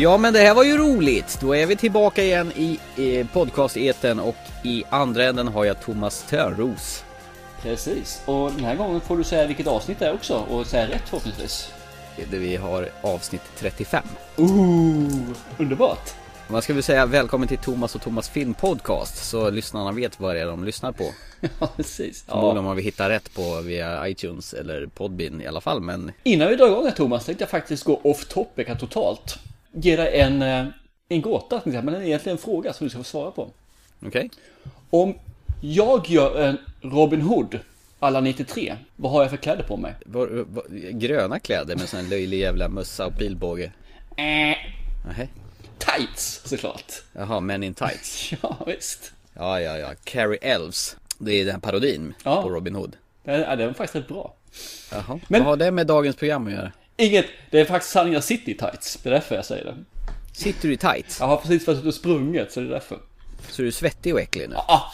Ja men det här var ju roligt. Då är vi tillbaka igen i, i podcast-eten och i andra änden har jag Thomas Törnros. Precis, och den här gången får du säga vilket avsnitt det är också och säga rätt förhoppningsvis. Där vi har avsnitt 35. Ooh, underbart! Man ska väl säga välkommen till Thomas och Thomas filmpodcast så lyssnarna vet vad det är de lyssnar på. Ja, precis. Förmodligen Ja. har vi hittat rätt på via iTunes eller Podbean i alla fall men Innan vi drar igång här Thomas tänkte jag faktiskt gå off topic här totalt. Ge dig en, eh, en gåta, men det är egentligen en fråga som du ska få svara på. okej. Om jag gör en Robin Hood alla 93, vad har jag för kläder på mig? Var- var- Gröna kläder med sån här löjlig jävla mössa och pilbåge. Äh, Nähä. tights såklart. Jaha, Men in Tights. Ja, visst. Ja, ja, ja. Carrie Elves. Det är den här parodin Ja. på Robin Hood. Ja, det var faktiskt rätt bra. Jaha. Men- Vad har det med dagens program att göra? Inget, det är faktiskt sanningen jag sitter i tights. Det är därför jag säger det. Sitter du i tights? Jag har precis varit ute och sprungit, så det är därför. Så du är svettig och äcklig nu? Ah,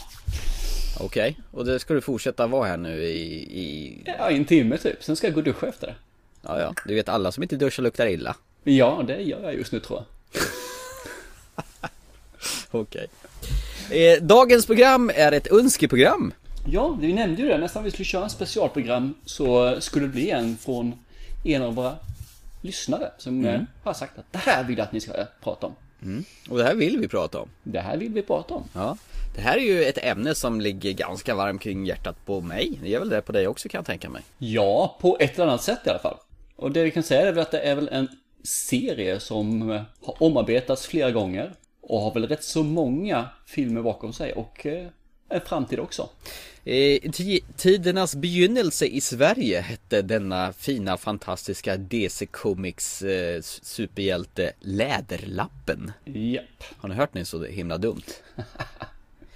Okej. Och det ska du fortsätta vara här nu i, i... ja, i en timme typ. Sen ska jag gå och duscha efter det. Ja, ja. Du vet alla som inte duschar luktar illa. Ja, det gör jag just nu tror jag. Okej. Eh, dagens program är ett önskeprogram. Ja, vi nämnde ju det. Nästan vi skulle köra en specialprogram så skulle det bli en från en av våra lyssnare som eh, har sagt att det här vill jag att ni ska prata om. Och det här vill vi prata om. Det här vill vi prata om. Ja. Det här är ju ett ämne som ligger ganska varmt kring hjärtat på mig. Det är väl det på dig också kan jag tänka mig. Ja, på ett eller annat sätt i alla fall. Och det vi kan säga är väl att det är väl en serie som eh, har omarbetats flera gånger och har väl rätt så många filmer bakom sig och eh, framtid också. Eh, ti- tidernas begynnelse i Sverige hette denna fina fantastiska DC Comics eh, superhjälte Läderlappen. Japp. Har ni hört det så himla dumt?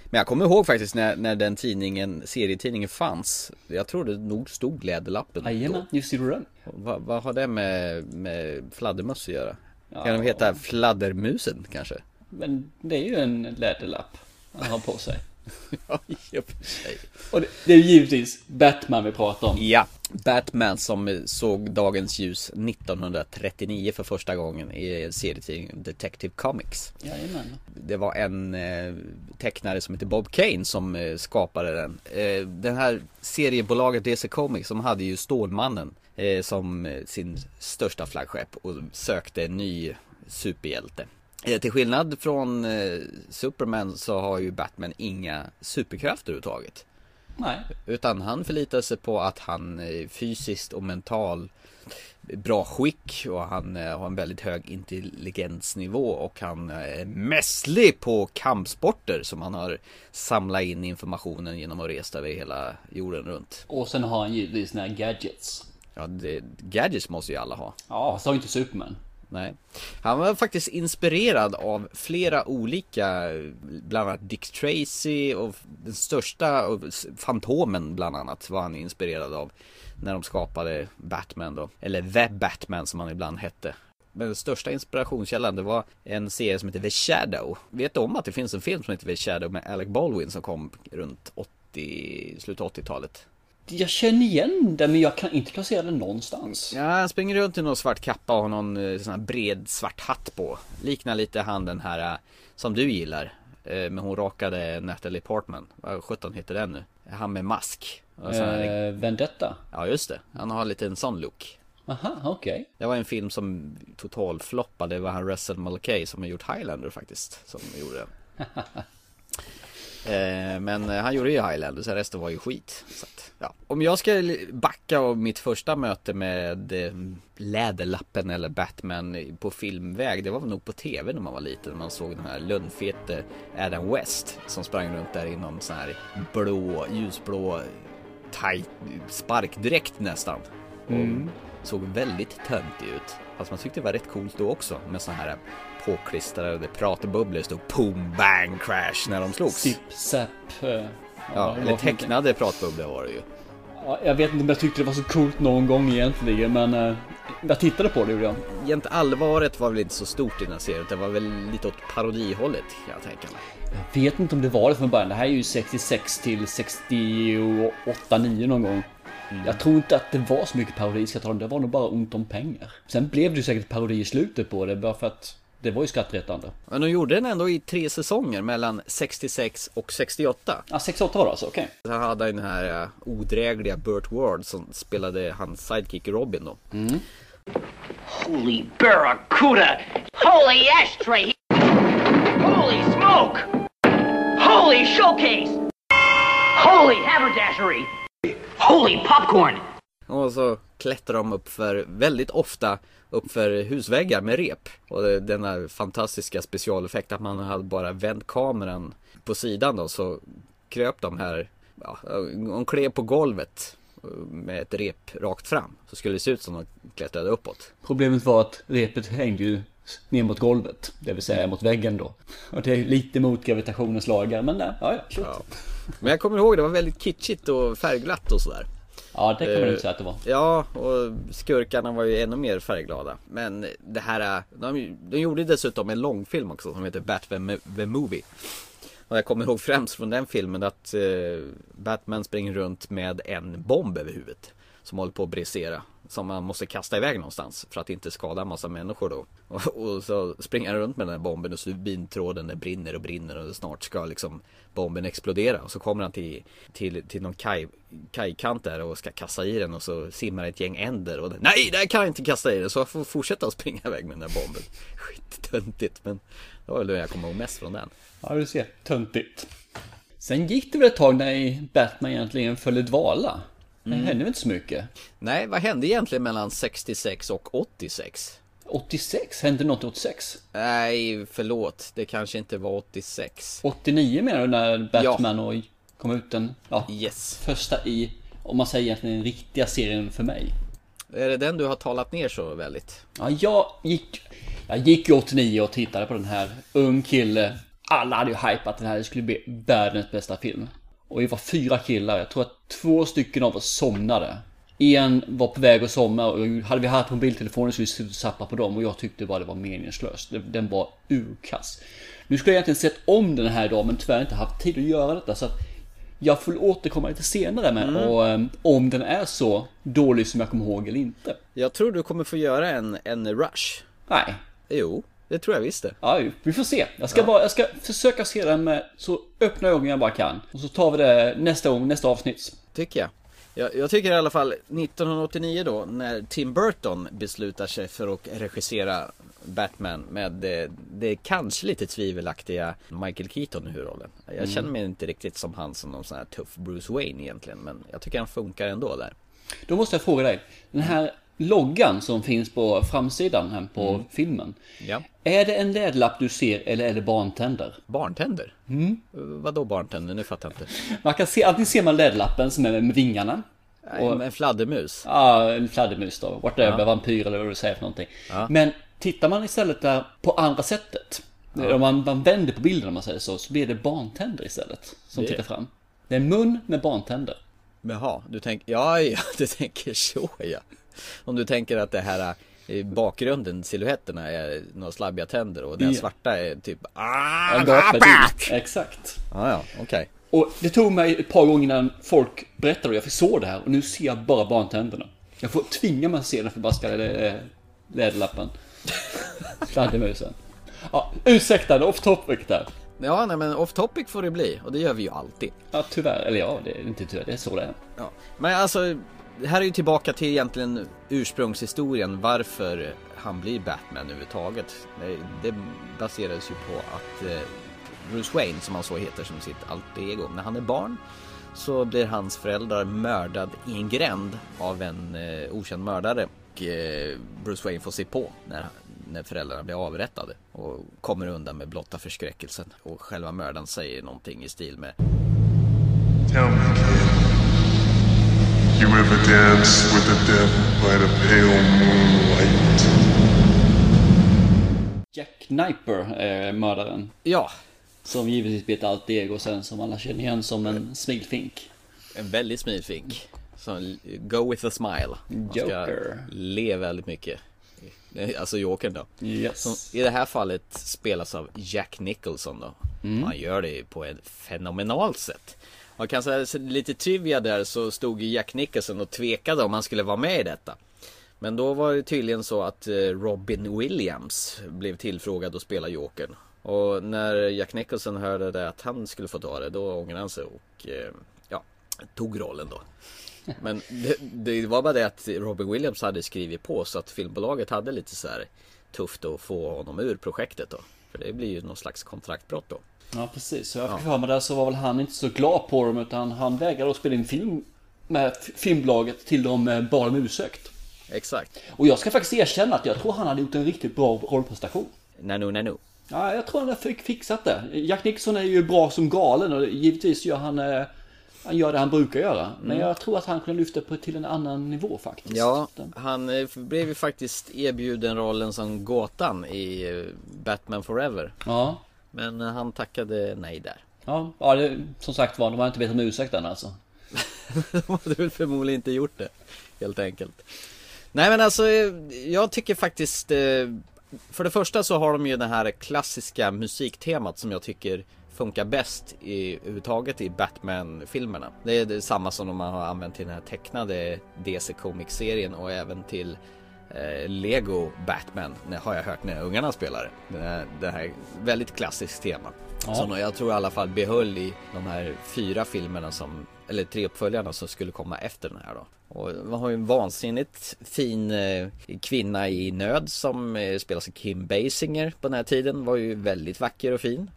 Men jag kommer ihåg faktiskt när, när den tidningen, serietidningen fanns. Jag tror det nog stod Läderlappen. Jajamän, just gjorde den. Vad, vad har det med, med fladdermöss att göra? Ja. Kan de heta Fladdermusen kanske? Men det är ju en läderlapp han har på sig. Ja, i och för sig. Och det, det är ju givetvis Batman vi pratar om. Ja, Batman som såg dagens ljus 1939 för första gången i serietidningen Detective Comics. Jajamän. Det var en eh, tecknare som heter Bob Kane som eh, skapade den. Eh, den här seriebolaget DC Comics som hade ju Stålmannen eh, som sin största flaggskepp och sökte en ny superhjälte. Eh, till skillnad från eh, Superman så har ju Batman inga superkrafter överhuvudtaget. Nej. Utan han förlitar sig på att han är fysiskt och mental bra skick och han eh, har en väldigt hög intelligensnivå och han är mässlig på kampsporter som han har samlat in informationen genom att resa över hela jorden runt. Och sen har han givetvis här gadgets. Ja, det, gadgets måste ju alla ha. Ja, så har inte Superman. Nej. Han var faktiskt inspirerad av flera olika, bland annat Dick Tracy och den största, och Fantomen bland annat var han inspirerad av. När de skapade Batman då, eller The Batman som han ibland hette. Men den största inspirationskällan det var en serie som heter The Shadow. Vet du om att det finns en film som heter The Shadow med Alec Baldwin som kom runt 80, slutet av 80-talet? Jag känner igen det men jag kan inte placera det någonstans. Ja, han springer runt i någon svart kappa och har någon eh, sån här bred svart hatt på. Liknar lite han den här eh, som du gillar. Eh, Men hon rakade Natalie Portman. Vad sjutton heter den nu? Han med mask. Här- Eh, Vendetta. Ja, just det. Han har lite en sån look. Aha, okej. Det var en film som totalfloppade. Det var han Russell Mulcahy som har gjort Highlander faktiskt. Som gjorde den. Eh, Men eh, han gjorde ju Highlander så resten var ju skit. Att, ja. Om jag ska backa av mitt första möte med eh, Läderlappen eller Batman på filmväg. Det var nog på tv när man var liten. Man såg den här lönnfete Adam West. Som sprang runt där i någon sån här blå, ljusblå tight sparkdräkt nästan. Och såg väldigt töntig ut. Fast man tyckte det var rätt coolt då också. Med såna här påklistrade pratbubblor. Stod boom, bang, crash när de slogs. Zip, zap. eh, Ja, vad eller tecknade pratbubblor var det ju. Ja, jag vet inte om jag tyckte det var så coolt någon gång egentligen men eh, jag tittade på det gjorde jag. Jämt allvaret var väl inte så stort i den här serien. Det var väl lite åt parodihållet kan jag tänka mig. Jag vet inte om det var det från början. Det här är ju 66 till 68, 9 någon gång. Jag tror inte att det var så mycket parodi om. Det var nog bara ont om pengar. Sen blev det ju säkert parodi i slutet på det bara för att det var ju skrattretande. Men de gjorde den ändå i tre säsonger mellan 66 och 68. Ja, 68 var det alltså, okej. Så Han hade den här uh, odrägliga Burt Ward som spelade hans sidekick Robin då. Holy barracuda! Holy ashtray! Holy smoke! Holy showcase! Holy haberdashery! Holy popcorn! Och så klättrar de upp för, väldigt ofta upp för husväggar med rep. Och denna fantastiska specialeffekt att man hade bara vänt kameran på sidan då så kröp de här, ja, de klev på golvet med ett rep rakt fram. Så skulle det se ut som de klättrade uppåt. Problemet var att repet hängde ju ner mot golvet, det vill säga mot väggen då. Och det är lite mot gravitationens lagar, men nej, ja. Ja. ja. Men jag kommer ihåg det var väldigt kitschigt och färgglatt och sådär. Det kan man Eh, ju säga att det var. Ja, och skurkarna var ju ännu mer färgglada. Men det här, de, de gjorde dessutom en långfilm också som heter Batman the Movie. Och jag kommer ihåg främst från den filmen att eh, Batman springer runt med en bomb över huvudet. Som håller på att brisera. Som man måste kasta iväg någonstans för att inte skada en massa människor då. Och, och så springer han runt med den här bomben och stubintråden den brinner och brinner och snart ska liksom bomben explodera. Och så kommer han till, till, till någon kaj, kajkant där och ska kasta i den och så simmar ett gäng änder och Nej, där kan jag inte kasta i den! Så jag får fortsätta att springa iväg med den här bomben. Skittöntigt men det var väl det jag kommer ihåg mest från den. Ja, du ser. Töntigt. Sen gick det väl ett tag när Batman egentligen föll i dvala. Det hände väl inte så mycket. Nej, vad hände egentligen mellan 66 och 86? 86? Hände något 86? Nej, förlåt. Det kanske inte var 86. 89 menar du när Batman och kom ut den ja, Yes. första i, om man säger egentligen den riktiga serien för mig. Är det den du har talat ner så väldigt? Ja, jag gick, jag gick ju 89 och tittade på den här. Ung kille. Alla hade ju hypat den här, det skulle bli världens bästa film. Och vi var fyra killar, jag tror att två stycken av oss somnade. En var på väg att somna och hade vi haft mobiltelefoner så skulle vi sappa på dem och jag tyckte bara det var meningslöst. Den var urkass. Nu skulle jag egentligen sett om den här idag men tyvärr inte haft tid att göra detta så att jag får återkomma lite senare med och, eh, om den är så dålig som jag kommer ihåg eller inte. Jag tror du kommer få göra en, en rush. Nej, Jo, det tror jag visst det. Ja, vi får se. Jag ska, bara, jag ska försöka se den med så öppna ögon jag bara kan. Och så tar vi det nästa gång, nästa avsnitt. Tycker jag. jag. Jag tycker i alla fall 1989 då när Tim Burton beslutar sig för att regissera Batman med det, det kanske lite tvivelaktiga Michael Keaton i huvudrollen. Jag känner mig inte riktigt som han som någon sån här tuff Bruce Wayne egentligen men jag tycker han funkar ändå där. Då måste jag fråga dig. Den här loggan som finns på framsidan här på filmen. Ja. Är det en läderlapp du ser eller är det barntänder? Barntänder? Mm. Vadå barntänder? Nu fattar jag inte. Man kan se, antingen ser man läderlappen som är med vingarna. Nej, en fladdermus. Ja, en fladdermus då. Whatever, vampyr eller vad du säger för någonting. Ja. Men tittar man istället där på andra sättet. Om man, man vänder på bilden om man säger så, så blir det barntänder istället. Som Det- tittar fram. Det är en mun med barntänder. Jaha, du tänker, ja, ja, du tänker så ja. Om du tänker att det här i bakgrunden, silhuetterna är några slabbiga tänder och den Ja. svarta är typ ah, ut. Exakt. Ja, ja, okej. Och det tog mig ett par gånger innan folk berättade och jag såg det här och nu ser jag bara barntänderna. Jag får tvinga mig att se den förbaskade eh, läderlappen. Fladdermusen. Ja, ursäkta, det är off topic där. Ja, nej men off topic får det bli och det gör vi ju alltid. Ja, tyvärr. Eller ja, det är inte tyvärr, det är så det är. Ja. Men alltså, det här är ju tillbaka till egentligen ursprungshistorien varför han blir Batman överhuvudtaget. Det, det ju på att eh, Bruce Wayne, som han så heter som sitt alter ego, när han är barn så blir hans föräldrar mördad i en gränd av en eh, okänd mördare. Och eh, Bruce Wayne får se på när, när föräldrarna blir avrättade och kommer undan med blotta förskräckelsen. Och själva mördaren säger någonting i stil med Tell me, kid. You ever dance with the devil by the pale moonlight? Jack Kniper är mördaren. Ja, Som givetvis blir ett alter ego sen som alla känner igen som en smilfink. En väldigt smilfink. Så go with a smile. Man Joker. le väldigt mycket. Alltså Jokern då. Yes. Som i det här fallet spelas av Jack Nicholson då. Han gör det på ett fenomenalt sätt. Man kan säga lite trivia där så stod ju Jack Nicholson och tvekade om han skulle vara med i detta. Men då var det tydligen så att eh, Robin Williams blev tillfrågad att spela Jokern. Och när Jack Nicholson hörde det att han skulle få ta det, då ångrade han sig och eh, ja, tog rollen då. Men det, det var bara det att Robin Williams hade skrivit på så att filmbolaget hade lite så här tufft att få honom ur projektet då. För det blir ju någon slags kontraktbrott då. Ja precis, så jag fick för mig där så var väl han inte så glad på dem utan han vägrade att spela in film med filmbolaget till de eh, bad om ursäkt. Exakt. Och jag ska faktiskt erkänna att jag tror han hade gjort en riktigt bra rollprestation. Nanu Nanu. Ja, jag tror han fick fixat det. Jack Nicholson är ju bra som galen och givetvis gör han, eh, han gör det han brukar göra. Men jag tror att han kunde lyfta på till en annan nivå faktiskt. Ja, eh, han blev ju faktiskt erbjuden rollen som Gåtan i Batman Forever. Ja, Men eh, han tackade nej där. ja, ja det, som sagt var, de har inte bett om ursäkt än alltså. De hade väl förmodligen inte gjort det Helt enkelt Nej men alltså eh, Jag tycker faktiskt eh, För det första så har de ju det här klassiska musiktemat som jag tycker Funkar bäst i överhuvudtaget i Batman-filmerna Det är det samma som de har använt till den här tecknade DC Comics-serien och även till Lego Batman har jag hört när ungarna spelar det. det här väldigt klassiskt tema Ja. Som jag tror i alla fall behöll i de här fyra filmerna som Eller tre uppföljarna som skulle komma efter den här då Och man har ju en vansinnigt fin eh, kvinna i nöd som eh, spelas av Kim Basinger på den här tiden Var ju väldigt vacker och fin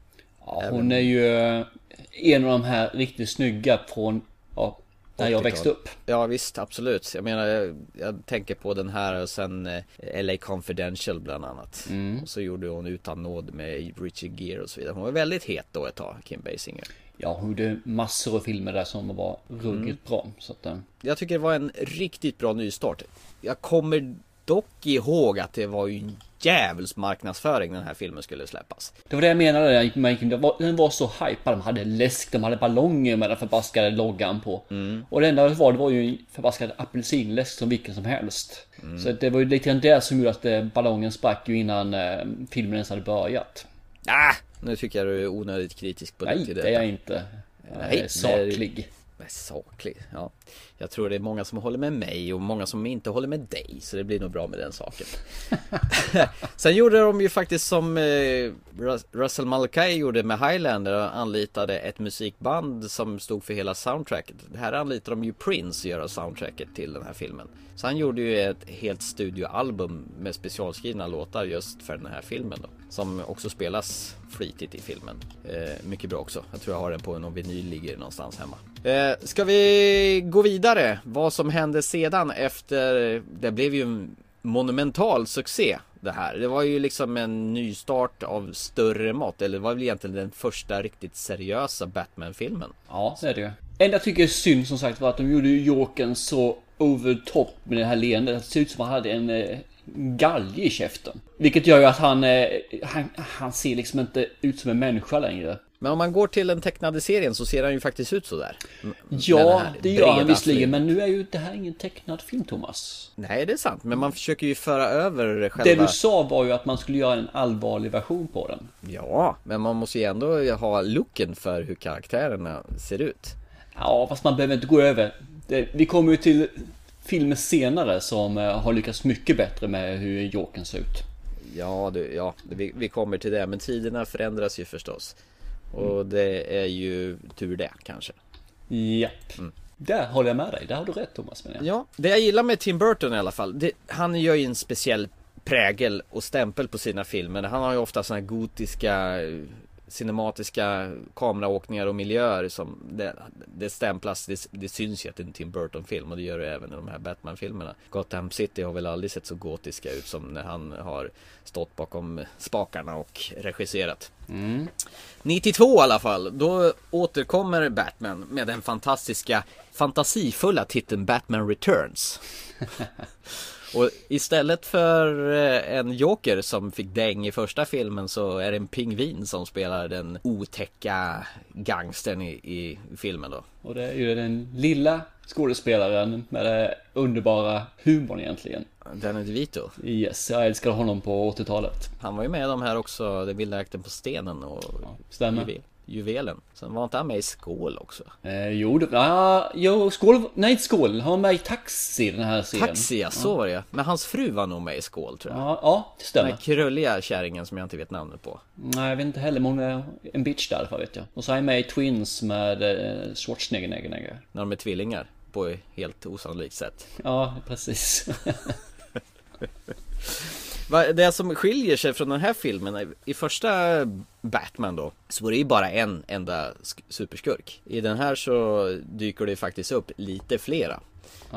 Ja, hon är ju eh, en av de här riktigt snygga från, ja, där jag 80-tal. växte upp. Ja visst, absolut. Jag menar, jag, jag tänker på den här och sen eh, LA Confidential bland annat. Och så gjorde hon Utan nåd med Richard Gere och så vidare. Hon var väldigt het då ett tag, Kim Basinger. Ja, hon gjorde massor av filmer där som var ruggigt Mm. bra. Så att, eh, Jag tycker det var en riktigt bra nystart. Jag kommer dock ihåg att det var ju en djävuls marknadsföring den här filmen skulle släppas. det var det jag menade när jag gick med. Den var, den var så hypad. De hade läsk, de hade ballonger med den förbaskade loggan på. Mm. Och det enda det var, det var ju en förbaskad apelsinläsk som vilken som helst. Mm. Så det var ju lite grann det som gjorde att eh, ballongen sprack ju innan eh, filmen ens hade börjat. Ah, nu tycker jag du är onödigt kritisk på Nej, till det är jag inte. Jag Nej, är saklig. Men saklig, ja. Jag tror det är många som håller med mig och många som inte håller med dig. Så det blir nog bra med den saken. Sen gjorde de ju faktiskt som eh, Rus- Russell Mulcahy gjorde med Highlander och anlitade ett musikband som stod för hela soundtracket. Här anlitade de ju Prince att göra soundtracket till den här filmen. Så han gjorde ju ett helt studioalbum med specialskrivna låtar just för den här filmen då. Som också spelas flitigt i filmen. Eh, mycket bra också. Jag tror jag har den på någon vinyl ligger någonstans hemma. Eh, ska vi gå vidare? Vad som hände sedan efter, det blev ju en monumental succé det här. Det var ju liksom en nystart av större mått. Eller det var väl egentligen den första riktigt seriösa Batman-filmen. Ja, så är det ju. Enda jag tycker är synd som sagt var att de gjorde ju Jokern så over top med det här leendet. Det ser ut som att han hade en eh, galge i käften. Vilket gör ju att han, eh, han, han ser liksom inte ut som en människa längre. Men om man går till den tecknade serien så ser han ju faktiskt ut sådär. Ja, det gör han visserligen. Men nu är ju det här ingen tecknad film, Thomas. Nej, det är sant. Men man försöker ju föra över själva... Det du sa var ju att man skulle göra en allvarlig version på den. Ja, men man måste ju ändå ha looken för hur karaktärerna ser ut. Ja, fast man behöver inte gå över. Det, vi kommer ju till filmer senare som eh, har lyckats mycket bättre med hur Jokern ser ut. Ja, du, ja vi, vi kommer till det. Men tiderna förändras ju förstås. Och det är ju tur det kanske. Japp. Där håller jag med dig. Där har du rätt Thomas menar jag. Ja, det jag gillar med Tim Burton i alla fall. Det, han gör ju en speciell prägel och stämpel på sina filmer. Han har ju ofta här gotiska eh, cinematiska kameraåkningar och miljöer som det, det stämplas, det, det syns ju att det är en Tim Burton-film och det gör det även i de här Batman-filmerna. Gotham City har väl aldrig sett så gotiska ut som när han har stått bakom spakarna och regisserat. 92 i alla fall, då återkommer Batman med den fantastiska, fantasifulla titeln Batman Returns. Och istället för eh, en Joker som fick däng i första filmen så är det en pingvin som spelar den otäcka gangstern i, i filmen då. Och det är ju den lilla skådespelaren med det underbara humorn egentligen. Danny DeVito. Yes, jag älskar honom på 80-talet. Han var ju med i de här också, Den vilda jakten på stenen och stämmer. Juvel, juvelen. Sen var inte han med i Skål också? Eh, jo, det, ja, jo, skål, nej inte skål, han var med i Taxi den här serien. Taxi, ja, så var det. Men hans fru var nog med i Skål tror jag. Ja, ja, det Den stämmer. här krulliga kärringen som jag inte vet namnet på. Nej, jag vet inte heller, men hon är en bitch där fall vet jag. Och så är jag med i Twins med eh, Schwarzenegger, negger, negger. När de är tvillingar. På ett helt osannolikt sätt. Ja, precis. Det som skiljer sig från den här filmen, i första Batman då, så var det ju bara en enda sk- superskurk. I den här så dyker det faktiskt upp lite flera.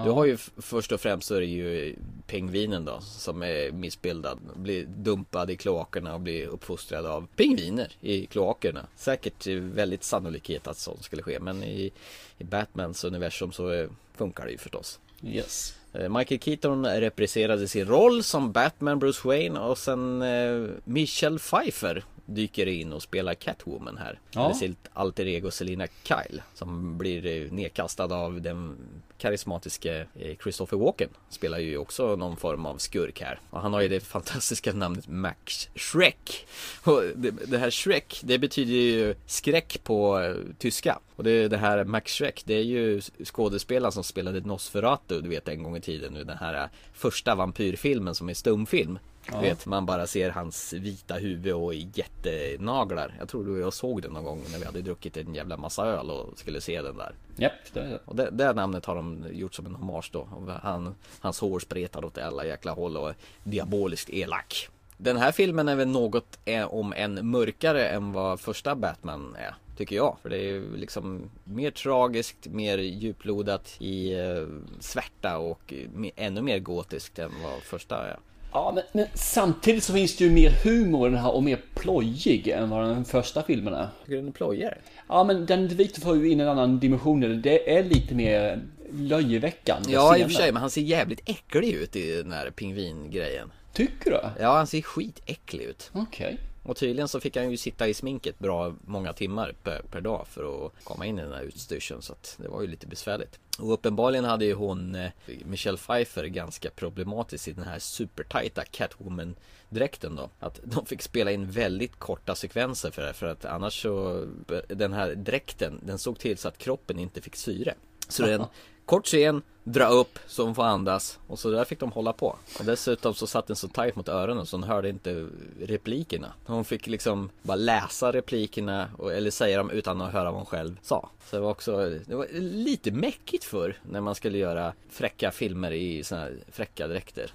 Du har ju först och främst så är det ju pingvinen då, som är missbildad, blir dumpad i kloakerna och blir uppfostrad av pingviner i kloakerna. Säkert väldigt sannolikhet att sånt skulle ske, men i, i Batmans universum så eh, funkar det ju förstås. Yes. Eh, Michael Keaton repriserade sin roll som Batman Bruce Wayne och sen eh, Michelle Pfeiffer dyker in och spelar Catwoman här. Ja. Eller sitt alter ego Selina Kyle som blir eh, nedkastad av den karismatiske eh, Christopher Walken. Spelar ju också någon form av skurk här. Och han har ju det fantastiska namnet Max Shrek. Och det, det här Shrek, det betyder ju skräck på eh, tyska. Och det, det här Max Shrek, det är ju skådespelaren som spelade Nosferatu, du vet en gång i tiden nu den här första vampyrfilmen som är stumfilm. Du vet, man bara ser hans vita huvud och jättenaglar. Jag tror du och jag såg den någon gång när vi hade druckit en jävla massa öl och skulle se den där. Japp, det är det. Och det, det namnet har de gjort som en hommage då. Han, hans hår spretar åt alla jäkla håll och är diaboliskt elak. Den här filmen är väl något eh, om en mörkare än vad första Batman är. Tycker jag. För det är ju liksom mer tragiskt, mer djuplodat i eh, svärta och ännu mer gotiskt än vad första är. Ja, men, men samtidigt så finns det ju mer humor i den här och mer plojig än vad den första filmen är. Tycker du den är plojigare? Ja, men den Victor får ju in en annan dimension. det. Är lite mer löjeväckande Ja i och scener. för sig, men han ser jävligt äcklig ut i den här pingvingrejen. Tycker du? Ja, han ser skitäcklig ut. Okej. Och tydligen så fick han ju sitta i sminket bra många timmar per, per dag för att komma in i den här utstyrseln så att det var ju lite besvärligt. Och uppenbarligen hade ju hon, eh, Michelle Pfeiffer, ganska problematiskt i den här supertajta Catwoman dräkten då. Att de fick spela in väldigt korta sekvenser för det för att annars så, den här dräkten, den såg till så att kroppen inte fick syre. Så den kort scen, dra upp så hon får andas och så där fick de hålla på. Och dessutom så satt den så tajt mot öronen så hon hörde inte replikerna. Hon fick liksom bara läsa replikerna och, eller säga dem utan att höra vad hon själv sa. Så det var också, det var lite mäckigt för när man skulle göra fräcka filmer i såna här fräcka dräkter.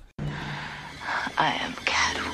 I am Catwoman.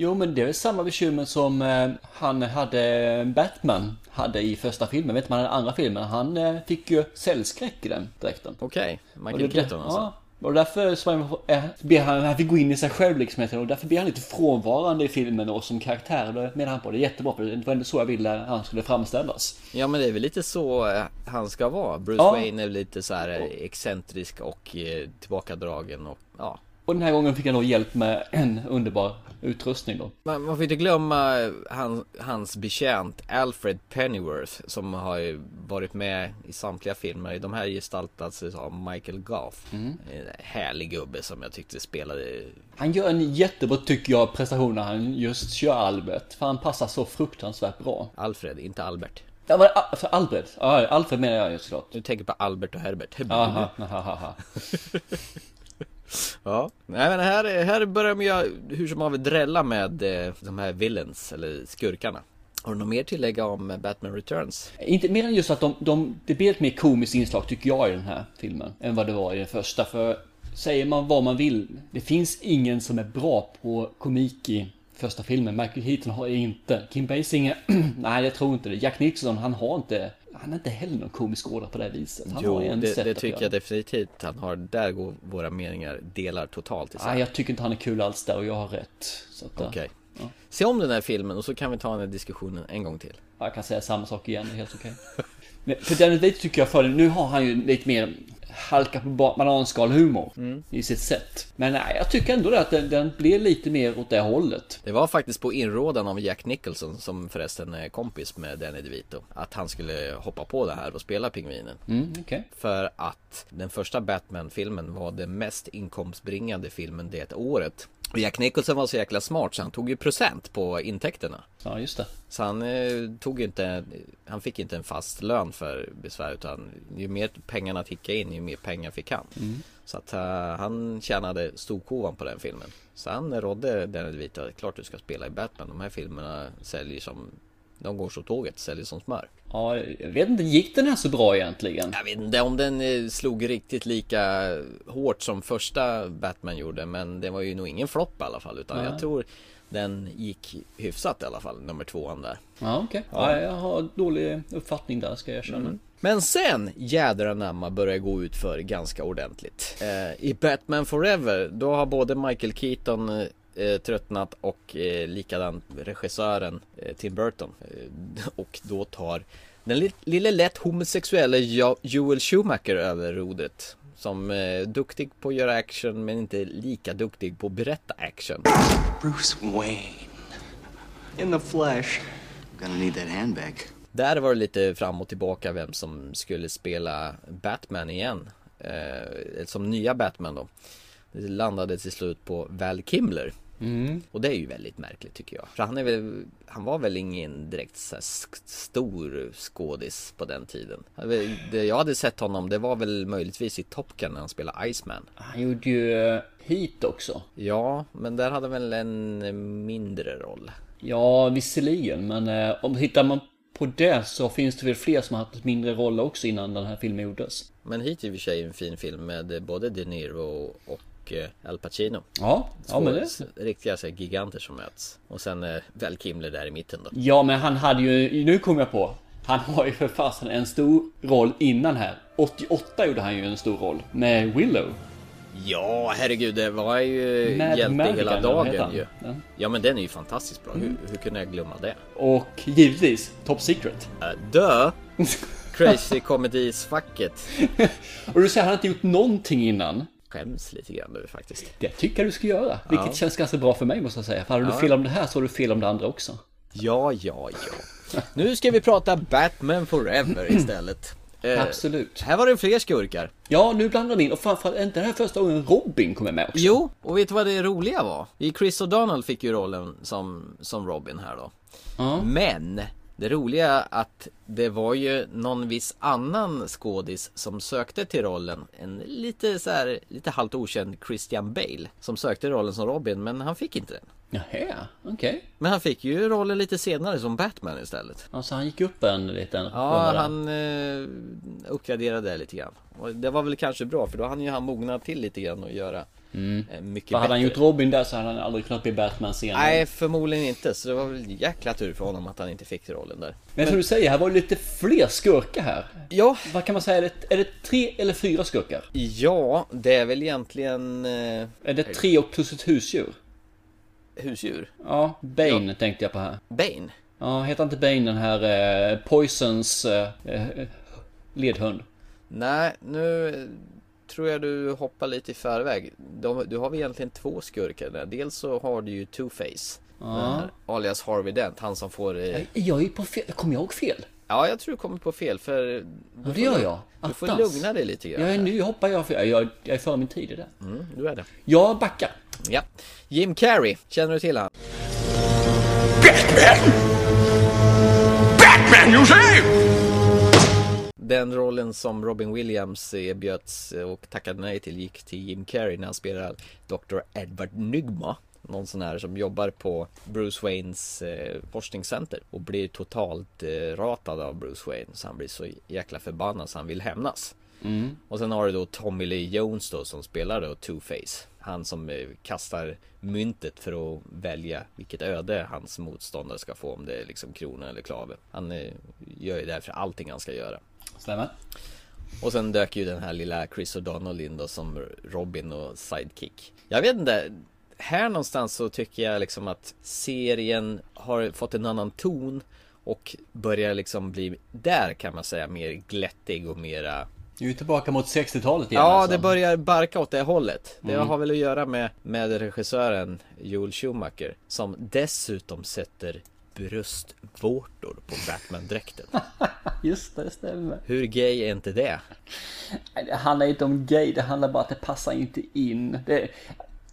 Jo, men det är väl samma bekymmer som eh, han hade, Batman hade i första filmen. Vet man den andra filmen? Han eh, fick ju cellskräck i den dräkten. Okej, Och Michael Keaton alltså. Ja, och därför så eh, ber han, han fick gå in i sig själv liksom och därför blir han lite frånvarande i filmen och som karaktär. Då menar han på det jättebra för det var ändå så jag ville han skulle framställas. Ja men det är väl lite så eh, han ska vara. Bruce Ja. Wayne är lite så här eh, excentrisk och eh, tillbakadragen och ja. Och den här gången fick han då hjälp med en underbar utrustning då. Man, man får inte glömma eh, han, hans betjänt Alfred Pennyworth som har ju varit med i samtliga filmer. De här gestaltas av Michael Goff. En härlig gubbe som jag tyckte spelade Han gör en jättebra, tycker jag, prestation när han just kör Albert. För han passar så fruktansvärt bra. Alfred, inte Albert. Ja, var det Albert? Ja, Alfred menar jag ju såklart. Du tänker på Albert och Herbert. Aha, aha, aha. Ja, nej men här, här börjar de ju hur som helst drälla med eh, de här villains eller skurkarna. Har du något mer tillägga om Batman Returns? Inte mer än just att de, de, det blir ett mer komiskt inslag tycker jag i den här filmen. Än vad det var i den första. För säger man vad man vill. Det finns ingen som är bra på komik i första filmen. Michael Heaton har inte. Kim Basinger, nej jag tror inte det. Jack Nixon, han har inte. Han är inte heller någon komisk ådra på det viset. Han Jo, har en det, det tycker göra. jag definitivt han har. Där går våra meningar delar totalt isär. Nej, jag tycker inte han är kul alls där och jag har rätt. Att, Okej. Se om den här filmen och så kan vi ta den här diskussionen en gång till. Jag kan säga samma sak igen, det är helt okej. Men För Danny DeVito tycker jag för nu har han ju lite mer halka på ba- bananskal humor i sitt sätt. Men nej, jag tycker ändå att den, den blir lite mer åt det hållet. Det var faktiskt på inrådan av Jack Nicholson som förresten är kompis med Danny DeVito Att han skulle hoppa på det här och spela Pingvinen Mm, okej. För att den första Batman-filmen var den mest inkomstbringande filmen det året Jack Nicholson var så jäkla smart så han tog ju procent på intäkterna Ja, just det. Så han eh, tog inte, han fick inte en fast lön för besvär utan ju mer pengarna tickade in ju mer pengar fick han. Så att eh, han tjänade storkovan på den filmen. Så han rådde Danny DeVito, klart du ska spela i Batman, de här filmerna säljer som, de går så tåget, säljer som smör. Ja, jag vet inte, gick den här så bra egentligen? Jag vet inte om den eh, slog riktigt lika hårt som första Batman gjorde men det var ju nog ingen flopp i alla fall utan jag tror den gick hyfsat i alla fall, nummer tvåan där. Ja, okej. Ja, jag har dålig uppfattning där, ska jag erkänna. Men sen jädrar namma börjar gå ut för ganska ordentligt. Eh, I Batman Forever då har både Michael Keaton eh, tröttnat och eh, likadant regissören eh, Tim Burton. Eh, och då tar den li- lille lätt homosexuella Jo- Joel Schumacher över rodret. Som eh, duktig på att göra action men inte lika duktig på att berätta action. Bruce Wayne. In the flesh. Gonna need that handbag. Där var det lite fram och tillbaka vem som skulle spela Batman igen. Eh, som nya Batman då. Det landade till slut på Val Kimler. Och det är ju väldigt märkligt tycker jag. För han är väl, han var väl ingen direkt stor skådis på den tiden. Han Det jag hade sett honom det var väl möjligtvis i Top Gun när han spelade Iceman. Han gjorde ju eh, Heat också. Ja, men där hade väl en mindre roll. Ja, visserligen, men eh, om hittar man på det så finns det väl fler som har haft mindre roller också innan den här filmen gjordes. Men hit i och för sig en fin film med både De Niro och eh, Al Pacino. Ja, ja men det... riktiga så här, giganter som möts. Och sen eh, Val Kimler där i mitten då. Ja, men han hade ju, nu kom jag på. Han har ju för fasen en stor roll innan här. 88 gjorde han ju en stor roll med Willow. Ja, herregud, det var ju Mad hjälte Madigan, hela dagen ju. Ja. Ja, men den är ju fantastiskt bra. Hur, hur kunde jag glömma det? Och givetvis Top Secret. Uh, dö! Crazy Comedies-facket. Och du säger han har inte gjort någonting innan. Skäms lite grann nu faktiskt. Det tycker jag du ska göra. Vilket Ja. känns ganska bra för mig måste jag säga. För hade du fel om det här så har du fel om det andra också. Ja, ja, ja. Nu ska vi prata Batman Forever istället. Eh, Absolut. Här var det fler skurkar. Ja, nu blandar de in. Och framförallt är inte det här första gången Robin kommer med också. Jo, och vet du vad det roliga var? Chris O'Donnell fick ju rollen som, som Robin här då. Ja. Men det roliga är att det var ju någon viss annan skådis som sökte till rollen. En lite så här, lite halvt okänd Christian Bale. Som sökte rollen som Robin, men han fick inte den. Jaha, okej. Men han fick ju rollen lite senare som Batman istället. Alltså han gick upp en liten Ja, han eh, uppgraderade lite grann. Och det var väl kanske bra för då hann ju han mogna till lite grann och göra eh, mycket För hade han bättre. gjort Robin där så hade han aldrig kunnat bli Batman senare. Nej, förmodligen inte. Så det var väl jäkla tur för honom att han inte fick rollen där. Men som du säger, här var det lite fler skurkar här. Ja, Vad kan man säga? Är det, är det tre eller fyra skurkar? ja, det är väl egentligen eh, Är det tre och plus ett husdjur? husdjur. Ja, Bane tänkte jag på här. Bane. Ja, heter inte Bane den här eh, Poisons eh, eh, ledhund? Nej, nu tror jag du hoppar lite i förväg. De, du har väl egentligen två skurkar där. Dels så har du ju Two-Face. Den här, alias Harvey Dent, han som får... Eh, Jag är på fel, kommer jag ihåg fel? ja, jag tror du kommer på fel för... Ja, det gör jag. Du får Attans. lugna dig lite grann. Jag är här. nu hoppar jag fel. Jag, jag är före min tid i det. Mm, du är det. Jag backar. Ja. Jim Carrey, känner du till han? Batman! Batman, you say? Den rollen som Robin Williams erbjöds och tackade nej till gick till Jim Carrey när han spelar Dr. Edward Nygma. Någon sån här som jobbar på Bruce Waynes eh, forskningscenter och blir totalt eh, ratad av Bruce Wayne så han blir så jäkla förbannad så han vill hämnas. Och sen har du då Tommy Lee Jones då som spelar då Two-Face. Han som eh, kastar myntet för att välja vilket öde hans motståndare ska få om det är liksom krona eller klave. Han eh, gör ju därför allting han ska göra. Stämmer. Och sen dök ju den här lilla Chris O'Donnell in då som Robin och sidekick. Jag vet inte. Här någonstans så tycker jag liksom att serien har fått en annan ton. Och börjar liksom bli, där kan man säga, mer glättig och mera Du är ju tillbaka mot 60-talet igen Ja, alltså. det börjar barka åt det hållet. Det Mm. har väl att göra med, med regissören Joel Schumacher som dessutom sätter bröstvårtor på Batman-dräkten. Just det, det stämmer. Hur gay är inte det? Nej, Det handlar inte om gay, det handlar bara att det passar inte in. Det...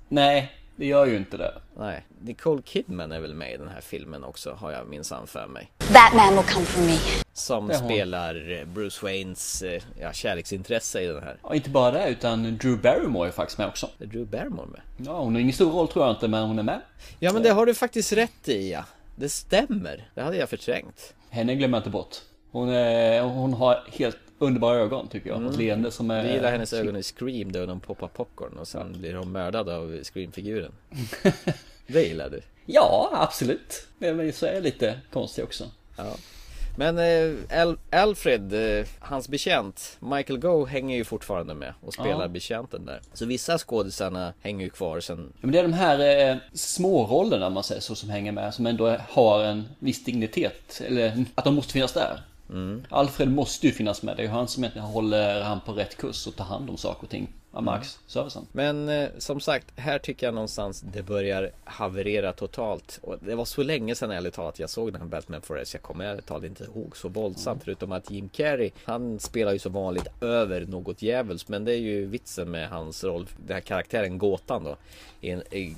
Nej, det gör ju inte det. Nej, Nicole Kidman är väl med i den här filmen också, har jag minsann för mig. Batman will come for me. Som spelar Bruce Waynes eh, ja, kärleksintresse i den här. Och inte bara det, utan Drew Barrymore är faktiskt med också. Är Drew Barrymore med? Ja, hon har ingen stor roll tror jag inte, men hon är med. Ja, men det har du faktiskt rätt i, ja. Det stämmer. Det hade jag förträngt. Henne glömmer jag inte bort. Hon, är, hon har helt underbara ögon tycker jag. Ett leende som är... Du gillar hennes ögon i Scream då de poppar popcorn och sen blir hon mördad av Scream-figuren. Det gillar du. Ja, absolut. Men så är jag lite konstig också. Ja. Men eh, Al- Alfred, eh, hans betjänt, Michael Goh hänger ju fortfarande med och spelar Ja. betjänten där. Så vissa skådisarna hänger ju kvar sen. Ja, Men det är de här eh, små rollerna man säger så som hänger med som ändå har en viss dignitet. Eller att de måste finnas där. Alfred måste ju finnas med. Det är ju han som egentligen håller han på rätt kurs och tar hand om saker och ting av Marks servicen. Men eh, som sagt, här tycker jag någonstans det börjar haverera totalt. Och det var så länge sedan ärligt talat jag såg den här Batman Forever. Jag kommer ärligt talat inte ihåg så våldsamt. Förutom att Jim Carrey, han spelar ju som vanligt över något djävulskt. Men det är ju vitsen med hans roll, den här karaktären Gåtan då. I en, i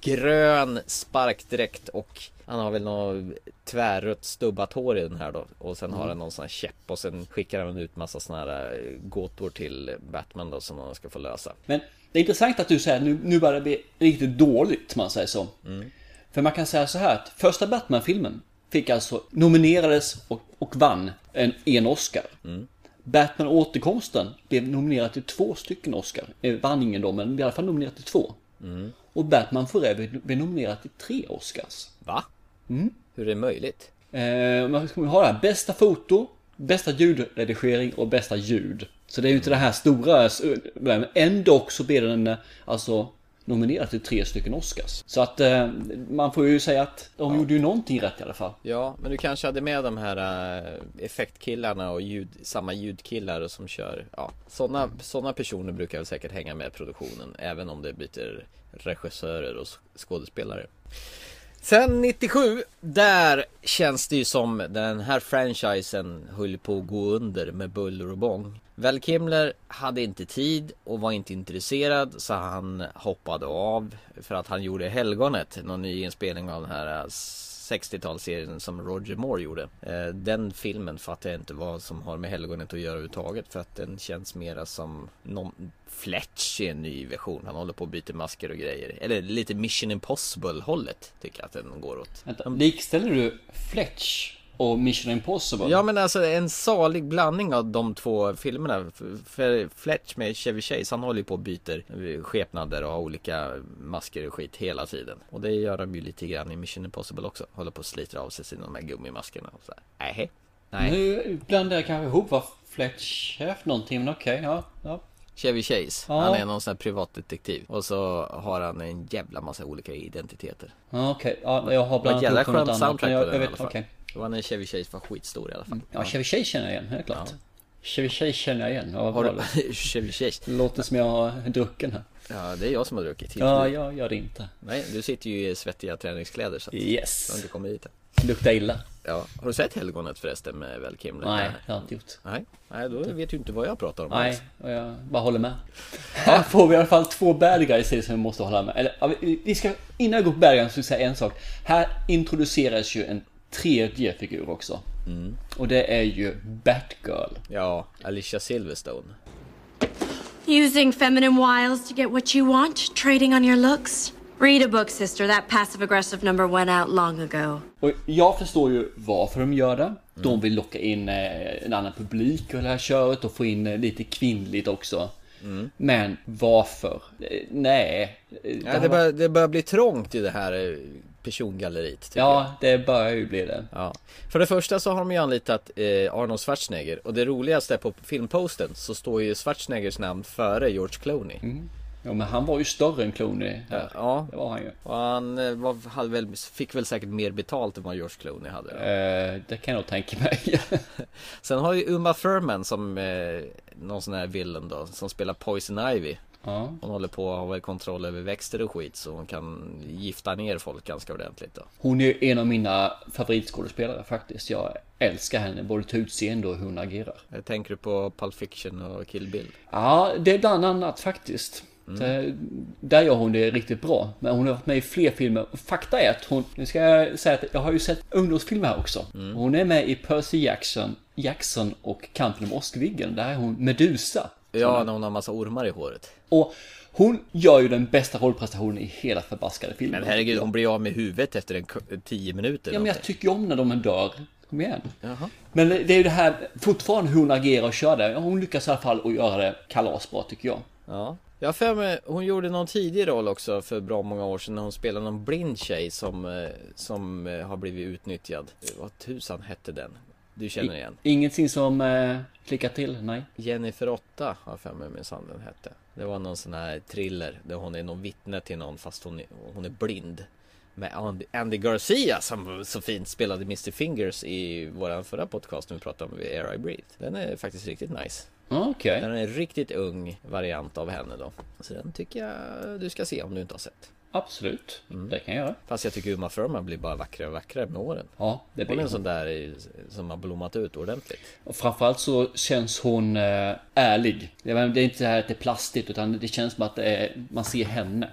grön sparkdräkt och han har väl något tvärrött stubbat hår i den här då. Och sen har han någon sån här käpp och sen skickar han ut massa såna här eh, gåtor till Batman då som han ska få lösa. Men det är intressant att du säger nu, nu börjar det bli riktigt dåligt man säger så. För man kan säga så här att första Batman-filmen fick alltså nominerades och, och vann en, en Oscar. Batman återkomsten blev nominerad till två stycken Oscar. Eh, Vann ingen då men i alla fall nominerad till två. Och Batman Forever blev nominerad till tre Oscars. Va? Hur är det möjligt? Eh, man ska ha det här, bästa foto, bästa ljudredigering och bästa ljud. Så det är ju inte det här stora, men ändå så blev den eh, alltså nominerad till tre stycken Oscars. Så att eh, man får ju säga att de gjorde ju någonting rätt i alla fall. Ja, men du kanske hade med de här äh, effektkillarna och ljud, samma ljudkillar som kör Ja, sådana såna personer brukar väl säkert hänga med produktionen Även om det byter regissörer och sk- skådespelare Sen 97, där känns det ju som den här franchisen höll på att gå under med buller och bång. Val Kimler hade inte tid och var inte intresserad så han hoppade av för att han gjorde Helgonet, någon ny inspelning av den här eh, 60-talsserien som Roger Moore gjorde. Eh, Den filmen fattar jag inte vad som har med Helgonet att göra överhuvudtaget för att den känns mera som någon Fletch i en ny version. Han håller på att byta masker och grejer. Eller lite Mission Impossible hållet tycker jag att den går åt. Vänta, likställer du Fletch och Mission Impossible? Ja men alltså en salig blandning av de två filmerna För Fletch med Chevy Chase han håller ju på och byter skepnader och har olika masker och skit hela tiden Och det gör de ju lite grann i Mission Impossible också Håller på och sliter av sig sina de här gummimaskerna och så här. Nej. Nej. Nu blandar jag kanske ihop vad Fletch är för någonting, men okej, ja, ja. Chevy Chase, Ja. han är någon sån här privatdetektiv Och så har han en jävla massa olika identiteter Ja, Okej, ja, jag har blandat ihop något annat. soundtrack men på jag, den jag vet, okej. Det var när Chevy Chase var skitstor i alla fall Ja, Chevy Chase känner jag igen, helt klart. Chevy Chase känner jag igen. Ja, Har du Chevy Chase? Låter som jag har drucken här. Ja det är jag som har druckit Ja, jag gör det inte. Nej, du sitter ju i svettiga träningskläder så att du har Yes. inte kommit hit än. Luktar illa. Ja, har du sett Helgonet förresten med Val Kimler? Nej, det har jag inte gjort. Nej, nej då vet du inte vad jag pratar om Nej, och jag bara håller med. Här får vi i alla fall två bad guys som vi måste hålla med. Eller, ja, vi ska, innan jag går på bad guys så ska jag säga en sak. Här introduceras ju en tredje figur också. Och det är ju Batgirl. Ja, Alicia Silverstone. Using feminine wiles to get what you want, trading on your looks. Read a book, sister. That passive aggressive number went out long ago. Och jag förstår ju varför de gör det. De vill locka in eh, en annan publik och det här köret och få in eh, lite kvinnligt också. Men varför? Eh, Nej. Ja, det, börjar, det börjar bli trångt i det här persongalleriet tycker jag. Ja, det börjar ju bli det. Ja. För det första så har de ju anlitat eh, Arnold Schwarzenegger och det roligaste är på filmposten så står ju Schwarzeneggers namn före George Clooney. Ja, men han var ju större än Clooney. här. Ja, Det var han ju. och han eh, var, hade väl, fick väl säkert mer betalt än vad George Clooney hade. Eh, det kan jag nog tänka mig. Sen har ju Uma Thurman som eh, någon sån här villain då, som spelar Poison Ivy. Ja. Hon håller på att ha kontroll över växter och skit så hon kan gifta ner folk ganska ordentligt då. Hon är en av mina favoritskådespelare faktiskt. Jag älskar henne, både till utseende och hur hon agerar. Jag tänker du på Pulp Fiction och Kill Bill? Ja, det är bland annat faktiskt. Det, där gör hon det riktigt bra. Men hon har varit med i fler filmer. Fakta är att hon, nu ska jag säga att jag har ju sett ungdomsfilmer här också. Hon är med i Percy Jackson, Jackson och Kampen om Åskviggen. Där är hon Medusa. Ja, när hon har massa ormar i håret. Och hon gör ju den bästa rollprestationen i hela förbaskade filmen. Men herregud, hon blir av med huvudet efter en tio minuter. Ja, men jag tycker ju om när de dör. Kom igen. Jaha. Men det är ju det här, fortfarande hur hon agerar och kör det. Hon lyckas i alla fall att göra det kalasbra tycker jag. Ja. Jag har för mig, hon gjorde någon tidig roll också för bra många år sedan när hon spelade någon blind tjej som, eh, som eh, har blivit utnyttjad. Vad tusan hette den? Du känner igen? Ingenting som eh, klickar till, nej. Jennifer 8 har för mig minsann den hette. Det var någon sån här thriller där hon är någon vittne till någon fast hon är, hon är blind. Med Andy, Andy Garcia som så fint spelade Mr Fingers i våran förra podcast när vi pratade om Air I Breathe. Den är faktiskt riktigt nice. Okej. Den är en riktigt ung variant av henne då. Så den tycker jag du ska se om du inte har sett. Absolut, det kan jag göra. Fast jag tycker Uma Thurman blir bara vackrare och vackrare med åren. Ja, det Hon är blir en sån där som har blommat ut ordentligt. Och framförallt så känns hon eh, ärlig. Det är inte så här att det är plastigt utan det känns som att är, man ser henne.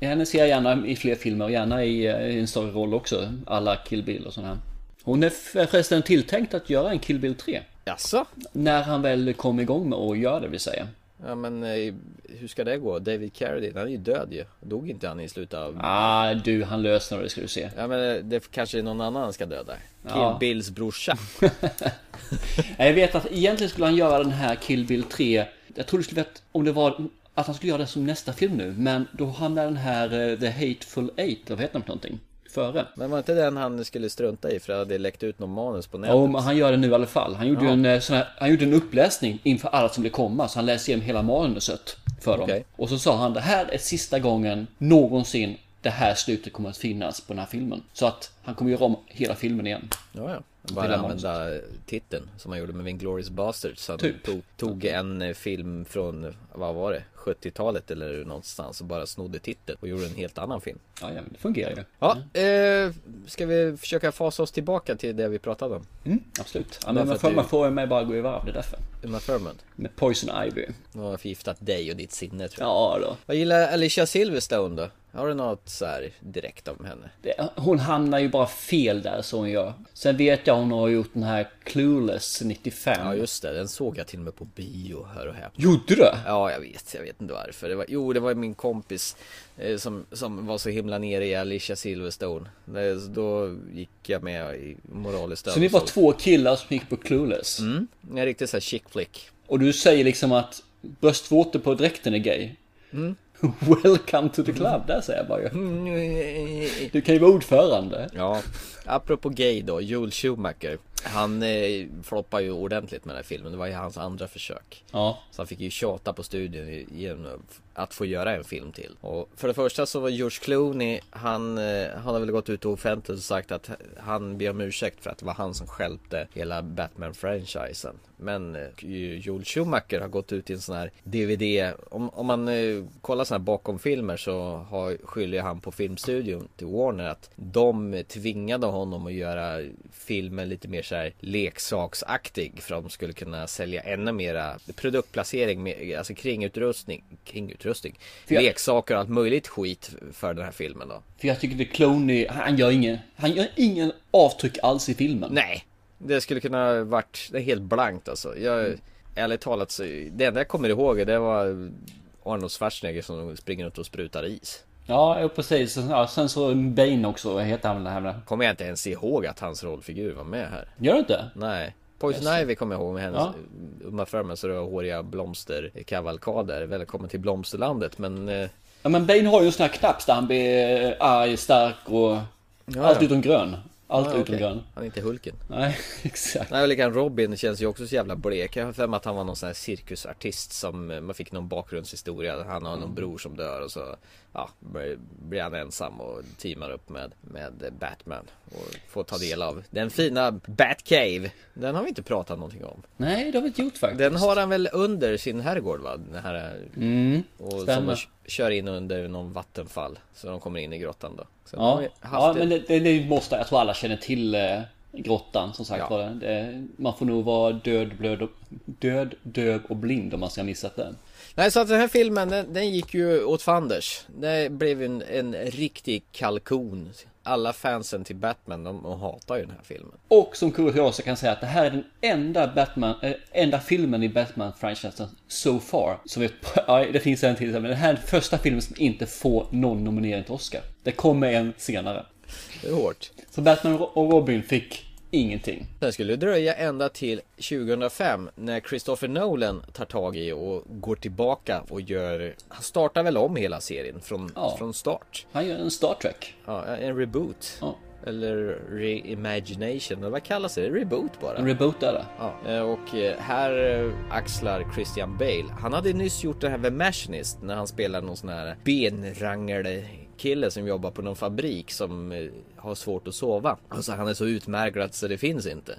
Henne ser jag gärna i fler filmer och gärna i, eh, i en större roll också. Alla Kill Bill och sånt här. Hon är förresten tilltänkt att göra en Kill Bill 3. Jaså? När han väl kom igång med att göra det vill säga. Ja men eh, hur ska det gå? David Carradine, han är ju död ju. Dog inte han i slutet av... Ah, du, han löser det ska du se. Ja men eh, det kanske är någon annan han ska döda. Kill Ja. Bills brorsa. Jag vet att egentligen skulle han göra den här Kill Bill 3. Jag tror det skulle vara om det var att han skulle göra det som nästa film nu. Men då hamnar den här eh, The Hateful Eight, eller vad heter den för någonting? Före. Men var inte den han skulle strunta i för det hade läckt ut någon manus på nätet? Ja, men han gör det nu i alla fall. Han gjorde, ju Ja. en, eh, sån här, han gjorde en uppläsning inför alla som blev komma. Så han läste igenom hela manuset för dem. Okej. Och så sa han det här är sista gången någonsin det här slutet kommer att finnas på den här filmen. Så att han kommer göra om hela filmen igen. Ja, ja. Bara använda titeln som han gjorde med Inglourious Basterds. Han Typ. tog, tog en eh, film från, vad var det? 70-talet eller någonstans och bara snodde titeln och gjorde en helt annan film. Ja, ja det fungerar ju. Ja, eh, ska vi försöka fasa oss tillbaka till det vi pratade om? Mm, absolut. Ja, men man får, du- man får mig bara gå i varv, det är därför. Uma Thurman. Med Poison Ivy. Nu har förgiftat dig och ditt sinne tror jag. Ja då. Vad gillar Alicia Silverstone då? Har du något så här direkt om henne? Det, hon hamnar ju bara fel där så hon gör. Sen vet jag hon har gjort den här Clueless 95. Ja just det, den såg jag till och med på bio, hör och häpna. Gjorde du? Ja, jag vet, jag vet inte varför. Det var, jo, det var min kompis eh, som, som var så himla nere i Alicia Silverstone. Det, så då gick jag med i moraliskt Så ni var två killar som gick på Clueless? Mm, en riktig sån här chick flick. Och du säger liksom att bröstvårtor på dräkten är gay? Mm. Welcome to the club, där säger jag bara ju. Du kan ju vara ordförande. Ja, apropå gay då, Joel Schumacher. Han eh, floppade ju ordentligt med den här filmen, det var ju hans andra försök. Ja. Så han fick ju tjata på studion genom att få göra en film till. Och för det första så var George Clooney, han, eh, han har väl gått ut offentligt och sagt att han ber om ursäkt för att det var han som stjälpte hela Batman-franchisen. Men eh, Joel Schumacher har gått ut i en sån här DVD, om, om man eh, kollar såna här bakomfilmer så har, skyller han på filmstudion till Warner att de tvingade honom att göra filmen lite mer så här leksaksaktig för att de skulle kunna sälja ännu mera produktplacering, med, alltså kringutrustning, kringutrustning, jag- leksaker och allt möjligt skit för den här filmen då. För jag tycker det Clooney, han gör ingen, han gör ingen avtryck alls i filmen. Nej, det skulle kunna varit det är helt blankt alltså. Jag, ärligt talat så, det enda jag kommer ihåg det var Arnold Schwarzenegger som springer runt och sprutar is. Ja, precis. Ja, sen så Bane också, heter han väl här med? Kommer jag inte ens ihåg att hans rollfigur var med här. Gör du inte? Nej. Poison Ivy kommer jag ihåg med hennes Ja. Uma Thurman så det var håriga blomsterkavalkader. Välkommen till blomsterlandet men eh, Ja men Bane har ju en sån här knapp där han blir arg, stark och Ja, allt utom grön. Allt Ja, utom okej. grön. Han är inte Hulken. Nej, exakt. Nej, och Robin känns ju också så jävla blek. Jag har för mig att han var någon sån här cirkusartist som eh, man fick någon bakgrundshistoria. Han har någon bror som dör och så ja, blir han ensam och teamar upp med, med Batman. Och får ta del av den fina Batcave. Den har vi inte pratat någonting om. Nej, det har vi inte gjort faktiskt. Den har han väl under sin herrgård va? Den här Mm, och som stämmer. man k- kör in under någon vattenfall. Så de kommer in i grottan då. Sen Ja, ja men det, det, det måste, jag tror alla känner till eh, grottan som sagt Ja. var. Det, det, man får nog vara död, blöd och, död, döv och blind om man ska ha missat den. Nej så att den här filmen den, den gick ju åt fanders. Det blev en, en riktig kalkon. Alla fansen till Batman de, hatar ju den här filmen. Och som kuriosa kan jag säga att det här är den enda Batman, eh, enda filmen i Batman-franchisen so far. Som vet, ja, det finns en till, men det här är den första filmen som inte får någon nominering till Oscar. Det kommer en senare. Det är hårt. Så Batman och Robin fick ingenting. Sen skulle det dröja ända till 2005 när Christopher Nolan tar tag i och går tillbaka och gör Han startar väl om hela serien från, Ja. från start. Han gör en Star Trek. Ja, en reboot. Ja. Eller reimagination, eller vad kallas det? Reboot bara. Reboot är det. Ja, eh, och eh, här eh, axlar Christian Bale. Han hade nyss gjort det här med Machinist när han spelar någon sån här benrangel kille som jobbar på någon fabrik som eh, har svårt att sova. Alltså han är så utmärglad så det finns inte.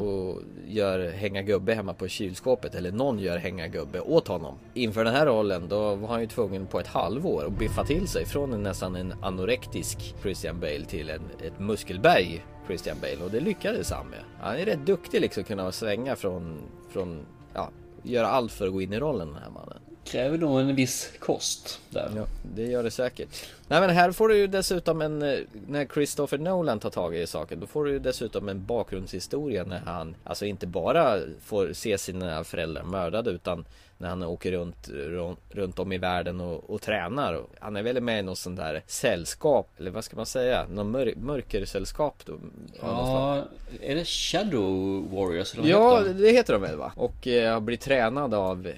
Och gör hänga gubbe hemma på kylskåpet eller någon gör hänga gubbe åt honom. Inför den här rollen då var han ju tvungen på ett halvår att biffa till sig från en nästan en anorektisk Christian Bale till en, ett muskelberg Christian Bale och det lyckades han med. Han är rätt duktig liksom att kunna svänga från, från ja, göra allt för att gå in i rollen den här mannen. Kräver nog en viss kost där. Ja, det gör det säkert. Nej men här får du ju dessutom en, eh, när Christopher Nolan tar tag i saken, då får du ju dessutom en bakgrundshistoria när han, alltså inte bara får se sina föräldrar mördade utan när han åker runt, runt, runt om i världen och, och tränar. Han är väl med i något sånt där sällskap, eller vad ska man säga, någon mör, mörkersällskap då? Ja, är det Shadow Warriors? Eller Ja, heter de? det heter de väl va? Och eh, har blivit tränad av eh,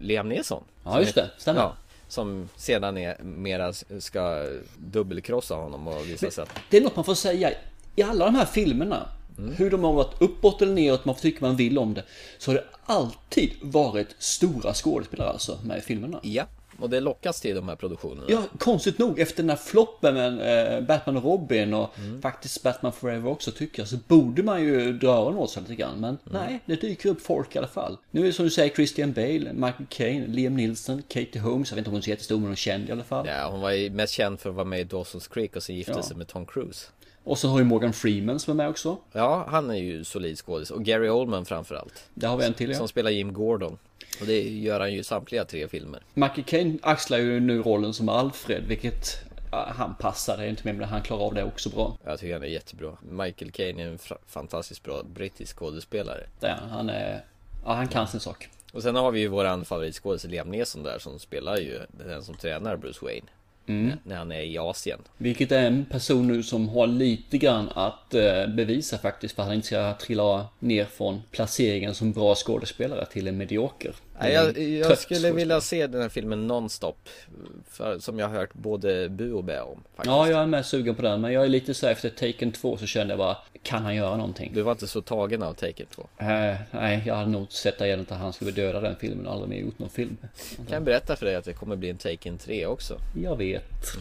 Liam Neeson. Ja, just det. Stämmer. Ja, som sedan är mera ska dubbelkrossa honom och visa sig att Det är något man får säga. I alla de här filmerna, Mm. hur de har varit uppåt eller neråt, man får tycka man vill om det. Så har det alltid varit stora skådespelare alltså med i filmerna. ja, och det lockas till de här produktionerna. Ja, konstigt nog efter den här floppen med eh, Batman och Robin och Mm. faktiskt Batman Forever också tycker jag så borde man ju dra öronen åt sig lite grann. Men Mm. nej, det dyker upp folk i alla fall. Nu är det som du säger Christian Bale, Michael Caine, Liam Neeson, Katie Holmes. Jag vet inte om hon är så jättestor men hon är känd i alla fall. Ja, hon var ju mest känd för att vara med i Dawson's Creek och sen gifte Ja. sig med Tom Cruise. Och så har ju Morgan Freeman som är med också. Ja, han är ju solid skådis. Och Gary Oldman framförallt. Där har vi en till ja. Som spelar Jim Gordon. Och det gör han ju i samtliga tre filmer. Michael Caine axlar ju nu rollen som Alfred, vilket ja, han passar, det är inte med men han klarar av det också bra. Jag tycker han är jättebra. Michael Caine är en fantastiskt bra brittisk skådespelare. Det är, han. är, ja han kan sin sak. Och sen har vi ju våran favoritskådis Liam Neeson där som spelar ju den som tränar Bruce Wayne. Mm. När han är i Asien. Vilket är en person nu som har lite grann att eh, bevisa faktiskt för att han inte ska trilla ner från placeringen som bra skådespelare till en medioker. Nej, jag, jag skulle vilja se den här filmen nonstop. För, som jag har hört både bu och bä om. Faktiskt. Ja, jag är med sugen på den, men jag är lite så efter Taken 2 så kände jag bara, kan han göra någonting? Du var inte så tagen av Taken 2. Eh, nej, jag hade nog sett det igen att han skulle döda den filmen och aldrig mer gjort någon film. Jag kan berätta för dig att det kommer bli en Taken 3 också. Jag vet.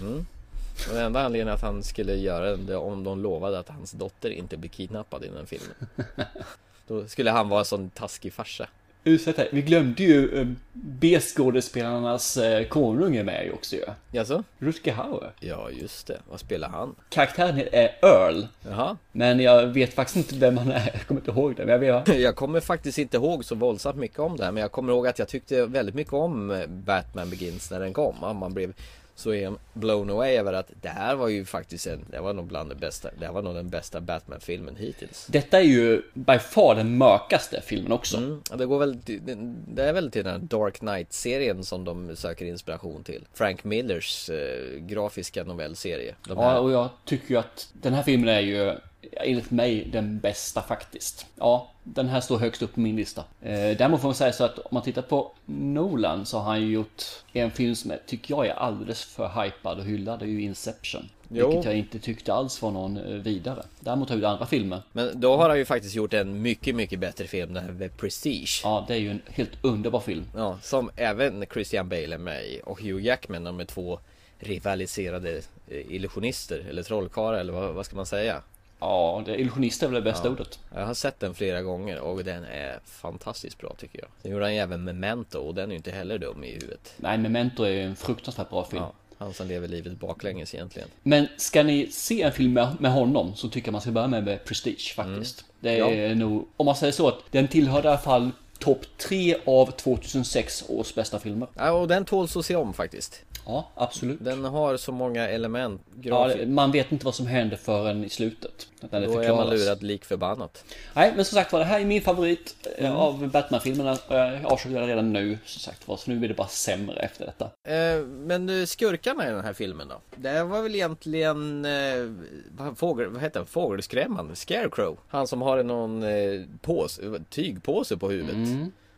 Och den enda anledningen att han skulle göra det om de lovade att hans dotter inte blir kidnappad i den filmen. Då skulle han vara en sån taskig farsa. Ursäkta, vi glömde ju eh, B-skådespelarnas eh, konunge med ju också ju. Jaså? Rutger Hauer. Ja, just det. Vad spelar han? Karaktären är Earl. Jaha. Men jag vet faktiskt inte vem han är. Jag kommer inte ihåg det. Men jag vet. Jag kommer faktiskt inte ihåg så våldsamt mycket om det här Men jag kommer ihåg att jag tyckte väldigt mycket om eh, Batman Begins när den kom Man blev så är blown away över att det här var ju faktiskt en Det var nog bland det bästa Det här var nog den bästa Batman-filmen hittills Detta är ju by far den mörkaste filmen också. mm. Det går väl det- är väl till den här Dark Knight-serien som de söker inspiration till Frank Millers eh, grafiska novellserie Ja, och jag tycker ju att den här filmen är ju enligt mig den bästa faktiskt. Ja, den här står högst upp på min lista. Eh, däremot får man säga så att om man tittar på Nolan så har han ju gjort en film som tycker jag är alldeles för hypad och hyllad. Det är ju Inception. Jo. Vilket jag inte tyckte alls var någon eh, vidare. Däremot har ju andra filmer. Men då har han ju faktiskt gjort en mycket, mycket bättre film, den här The Prestige. Ja, det är ju en helt underbar film. Ja, som även Christian Bale är med i och Hugh Jackman, de är två rivaliserade eh, illusionister eller trollkarlar eller vad, vad ska man säga? Ja, det, illusionist är väl det bästa Ja. ordet. Jag har sett den flera gånger och den är fantastiskt bra tycker jag. Sen gjorde han ju även Memento och den är ju inte heller dum i huvudet. Nej, Memento är ju en fruktansvärt bra film. Ja, han som lever livet baklänges egentligen. Men ska ni se en film med, med honom så tycker jag man ska börja med, med Prestige faktiskt. Det är nog, om man säger så, att den tillhör i alla fall topp 3 av 2006 års bästa filmer. Ja, och den tåls att se om faktiskt. Ja, absolut. Den har så många element. Ja, Grafik. man vet inte vad som händer förrän i slutet. När det Då är man förklaras. lurad lik förbannat. Nej, men som sagt var, det här är min favorit eh, Mm. av Batman-filmerna. Jag avslöjar redan nu, som sagt var. Så nu blir det bara sämre efter detta. Eh, men skurkarna i den här filmen då? Det var väl egentligen eh, vad, fågel, vad heter han? Fågelskrämman? Scarecrow? Han som har någon eh, påse, tygpåse på huvudet. Mm.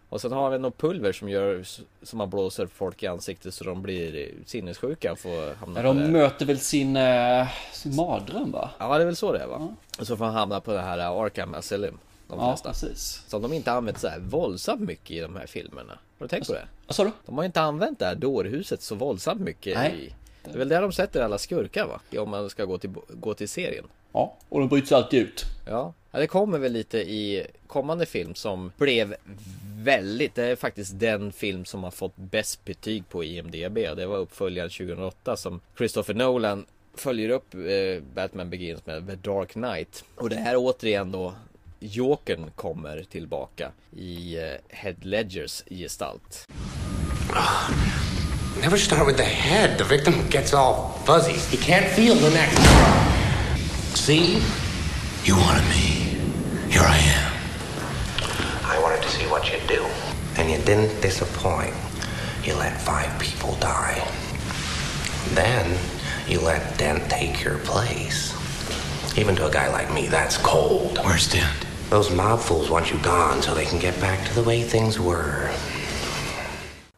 Och sen har vi något pulver som gör som man blåser folk i ansiktet så de blir eh, sinnessjuka får hamna Ja, de möter väl sin, eh, sin mardröm va? Ja det är väl så det är va? Och så får han hamna på det här Arkham Asylum. De Ja, flesta. precis. Som de inte använt så här våldsamt mycket i de här filmerna. Har du tänkt på det? Vad sa du? De har inte använt det här dårhuset så våldsamt mycket Nej. i... Det är väl där de sätter alla skurkar va? Om man ska gå till, gå till serien. Ja, och de bryts alltid ut. Ja. ja, det kommer väl lite i kommande film som blev väldigt, det är faktiskt den film som har fått bäst betyg på IMDB. Det var uppföljaren 2008 som Christopher Nolan följer upp eh, Batman Begins med The Dark Knight. Och det här återigen då Jokern kommer tillbaka i eh, Head Ledgers gestalt. Never start with the head. The victim gets all fuzzy. You can't feel the neck. See? You wanted me. Here I am. I wanted to see what you'd do. And you didn't disappoint. You let five people die. Then you let Dent take your place. Even to a guy like me, that's cold. Where's Dent? Those mob fools want you gone so they can get back to the way things were.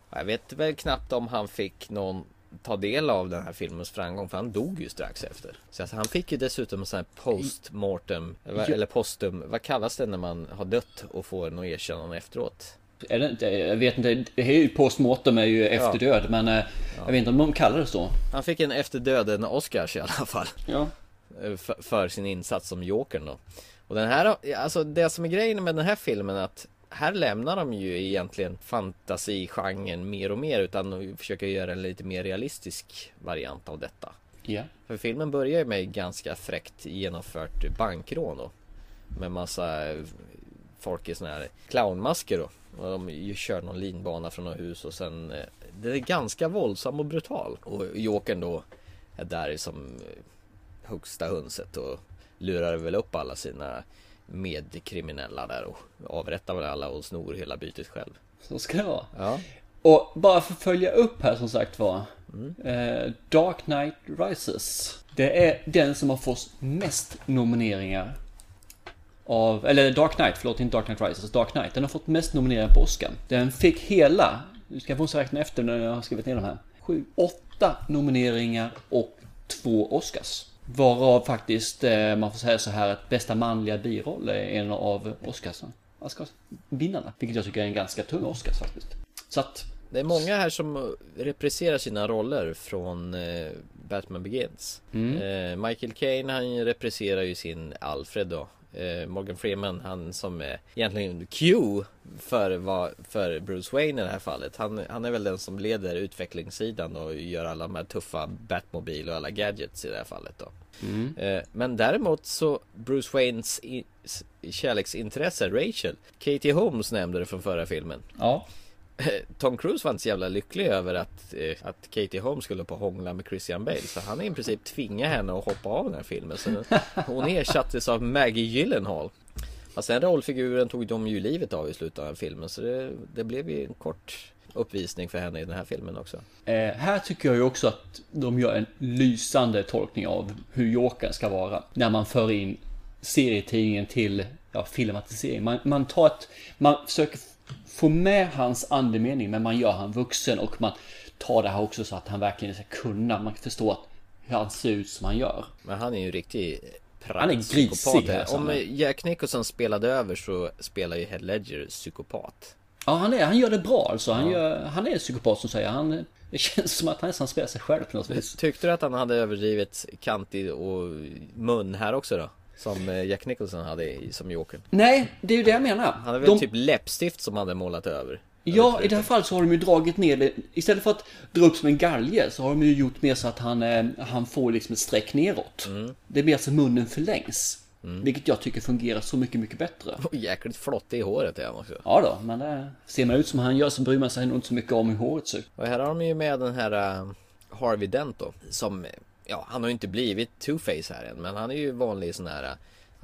Jag vet väl knappt om han fick någon ta del av den här filmens framgång för han dog ju strax efter. Så att han fick ju dessutom en sån här postmortem, eller- Ja. postum, vad kallas det när man har dött och får något erkännande efteråt? Är det inte, jag vet inte, det är ju postmortem är ju efter död, men eh, jag vet inte om de kallar det så. Han fick en efter döden Oscars i alla fall. Ja. Eh, För, för sin insats som Jokern då. Och den här, alltså det som är grejen med den här filmen är att här lämnar de ju egentligen fantasigenren mer och mer utan försöker göra en lite mer realistisk variant av detta. Ja. För filmen börjar ju med ganska fräckt genomfört bankrån då. Med massa eh, folk i såna här clownmasker då. Och de ju kör någon linbana från något hus och sen eh, Det är ganska våldsam och brutal. Och Jokern då är där som eh, högsta hönset och lurar väl upp alla sina medkriminella där och avrättar väl alla och snor hela bytet själv. Så ska det vara. Ja. Och bara för att följa upp här som sagt var. Eh, Dark Knight Rises. Det är den som har fått mest nomineringar. Av, eller Dark Knight, förlåt inte Dark Knight Rises, Dark Knight. Den har fått mest nomineringar på Oscar. Den fick hela, nu ska jag få räkna efter när jag har skrivit ner de här. Sju, åtta nomineringar och två Oscars. Varav faktiskt, eh, man får säga så här, att bästa manliga biroll är en av Oscarsen. Oscarsvinnarna. Vilket jag tycker är en ganska tung Oscars faktiskt. Så att, Det är många här som repriserar sina roller från eh, Batman Begins. Mm. Eh, Michael Caine han repriserar ju sin Alfred då. Eh, Morgan Freeman han som är egentligen Q för, vad, för Bruce Wayne i det här fallet. Han, han är väl den som leder utvecklingssidan och gör alla de här tuffa Batmobil och alla gadgets i det här fallet då. Mm. Eh, Men däremot så Bruce Waynes kärleksintresse Rachel Katie Holmes nämnde det från förra filmen ja. Tom Cruise var inte så jävla lycklig över att, eh, att Katie Holmes skulle på hångla med Christian Bale Så han i princip tvingade henne att hoppa av den här filmen så Hon ersattes av Maggie Gyllenhaal Fast den rollfiguren tog de ju livet av i slutet av den filmen Så det, det blev ju en kort uppvisning för henne i den här filmen också Eh, här tycker jag ju också att de gör en lysande tolkning av hur Jokern ska vara. När man för in serietidningen till ja, filmatisering. Man, man tar ett, man försöker få med hans andemening men man gör han vuxen och man tar det här också så att han verkligen ska kunna, man förstår att hur han ser ut som han gör. Men han är ju en riktig Han är grisig här, så Om. Jack Nicholson spelade över så spelar ju Heath Ledger psykopat. Ja, han, är, han gör det bra alltså. Han, gör, han är en psykopat som säger. Han, det känns som att han nästan spelar sig själv på något vis. Tyckte du att han hade överdrivet kantig och mun här också då? Som eh, Jack Nicholson hade i- som Joker. Nej, det är ju det jag menar. Han hade väl De- typ läppstift som han hade målat över. Ja, i det här fallet så har de ju dragit ner det. Istället för att dra upp som en galge så har de ju gjort mer så att han, eh, han får liksom ett streck neråt. Mm. Det blir alltså munnen förlängs. Vilket jag tycker fungerar så mycket, mycket bättre. Och jäkligt flottig i håret är han också. Ja då, men det, ser man ut som han gör så bryr man sig nog inte så mycket om hur håret ser ut. Och här har de ju med den här Harvey Dent då. Som, eh, ja han har ju inte blivit Two-Face här än. Men han är ju vanlig sån här,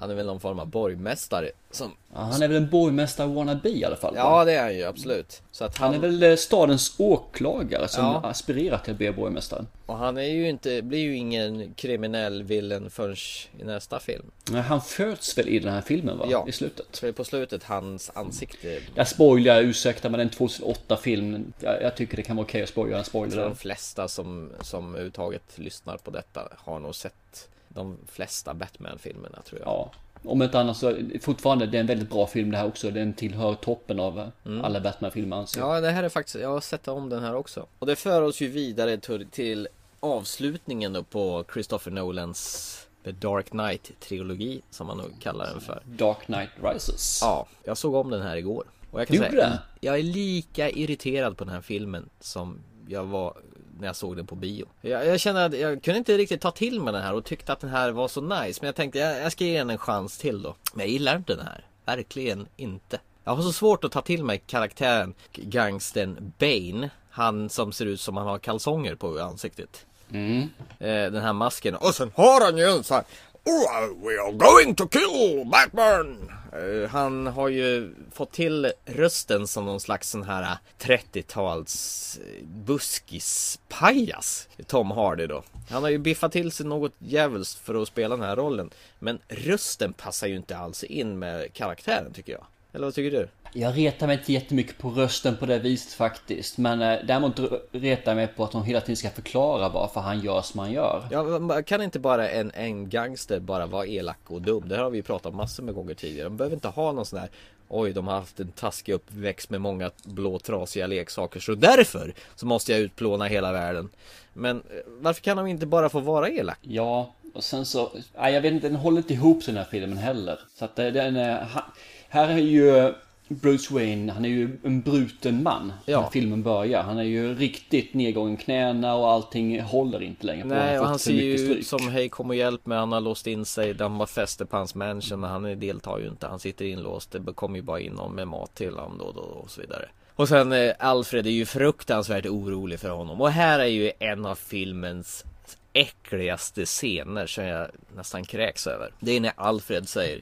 han är väl någon form av borgmästare. Som, Ja, han är väl en borgmästare wannabe i alla fall. ja det är han ju absolut. Så att Han är väl eh, stadens åklagare som Ja. aspirerar till att bli borgmästare. Och han är ju inte, blir ju ingen kriminell villen förrän i nästa film. Men han föds väl i den här filmen va? Ja. I slutet. Det är på slutet hans ansikte Jag spoilar, ursäkta men den 2008 filmen. Jag, jag tycker det kan vara okej att spoila en spoiler. de flesta som, som överhuvudtaget lyssnar på detta har nog sett de flesta Batman-filmerna tror jag. Ja. Om inte annat så fortfarande det är en väldigt bra film det här också. Den tillhör toppen av eh, alla Batman-filmer. Mm. Ja, det här är faktiskt, jag har sett om den här också. Och det för oss ju vidare till, till avslutningen då på Christopher Nolans The Dark Knight-trilogi, som man nog kallar den för. Dark Knight Rises. Ja, jag såg om den här igår. Och jag kan Gjorde säga, det? jag är lika irriterad på den här filmen som jag var när jag såg den på bio. Jag, jag kände att jag kunde inte riktigt ta till mig den här och tyckte att den här var så nice. Men jag tänkte jag, jag ska ge den en chans till då. Men jag gillar inte den här. Verkligen inte. Jag har så svårt att ta till mig karaktären gangsten Bane. Han som ser ut som han har kalsonger på ansiktet. Mm. Eh, den här masken. Och sen har han ju en sån här oh, We are going to kill Batman! Eh, han har ju fått till rösten som någon slags sån här 30-tals eh, buskispajas. Tom Hardy då. Han har ju biffat till sig något djävulskt för att spela den här rollen. Men rösten passar ju inte alls in med karaktären tycker jag. Eller vad tycker du? Jag retar mig inte jättemycket på rösten på det viset faktiskt. Men eh, däremot retar jag mig på att de hela tiden ska förklara varför han gör som han gör. Ja, kan inte bara en, en gangster bara vara elak och dum? Det här har vi ju pratat massor med gånger tidigare. De behöver inte ha någon sån här Oj, de har haft en taskig uppväxt med många blå trasiga leksaker så därför så måste jag utplåna hela världen. Men eh, varför kan de inte bara få vara elak? Ja, och sen så, nej, jag vet inte, den håller inte ihop den här filmen heller. Så att eh, den är, ha- här är ju Bruce Wayne, han är ju en bruten man Ja. när filmen börjar. Han är ju riktigt nedgången knäna och allting håller inte längre. Nej, har och han ser ju ut som hej kom och hjälp mig, han har låst in sig, de har fäste på hans mansion men han deltar ju inte, han sitter inlåst, det kommer ju bara in någon med mat till honom då och då och så vidare. Och sen eh, Alfred är ju fruktansvärt orolig för honom och här är ju en av filmens äckligaste scener som jag nästan kräks över. Det är när Alfred säger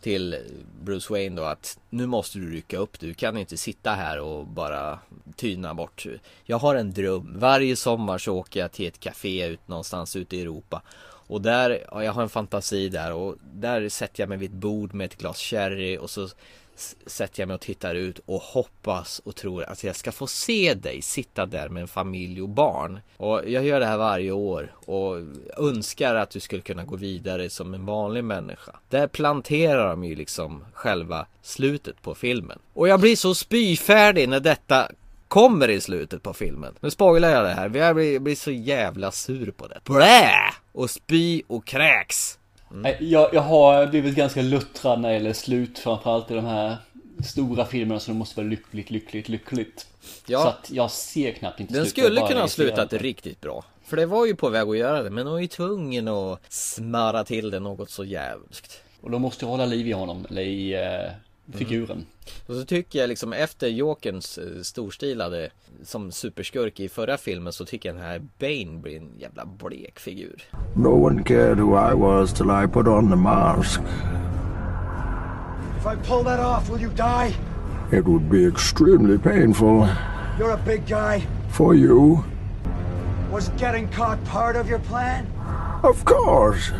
till Bruce Wayne då att nu måste du rycka upp, du kan inte sitta här och bara tyna bort. Jag har en dröm, varje sommar så åker jag till ett café ut någonstans ute i Europa och där, jag har en fantasi där och där sätter jag mig vid ett bord med ett glas sherry och så sätter jag mig och tittar ut och hoppas och tror att jag ska få se dig sitta där med en familj och barn. Och jag gör det här varje år och önskar att du skulle kunna gå vidare som en vanlig människa. Där planterar de ju liksom själva slutet på filmen. Och jag blir så spyfärdig när detta kommer i slutet på filmen. Nu spoilar jag det här, jag blir, blir så jävla sur på det. Blä! Och spy och kräks. Nej, Jag, jag har blivit ganska luttrad när det gäller slut, framförallt i de här stora filmerna så det måste vara lyckligt, lyckligt, lyckligt. Ja. Så att jag ser knappt inte Den skulle kunna ha slutat riktigt bra. För det var ju på väg att göra det, men de var ju tvungen att smöra till det något så jävligt. Och då måste jag hålla liv i honom, eller i eh, figuren. Och så tycker jag liksom efter Jokerns eh, storstilade som superskurk i förra filmen så tycker jag den här Bane blir en jävla blek figur. No one cared who I was till I put on the mask. If I pull that off, will you die? It would be extremely painful You're a big guy. for you. Was getting caught part of your plan? Of course.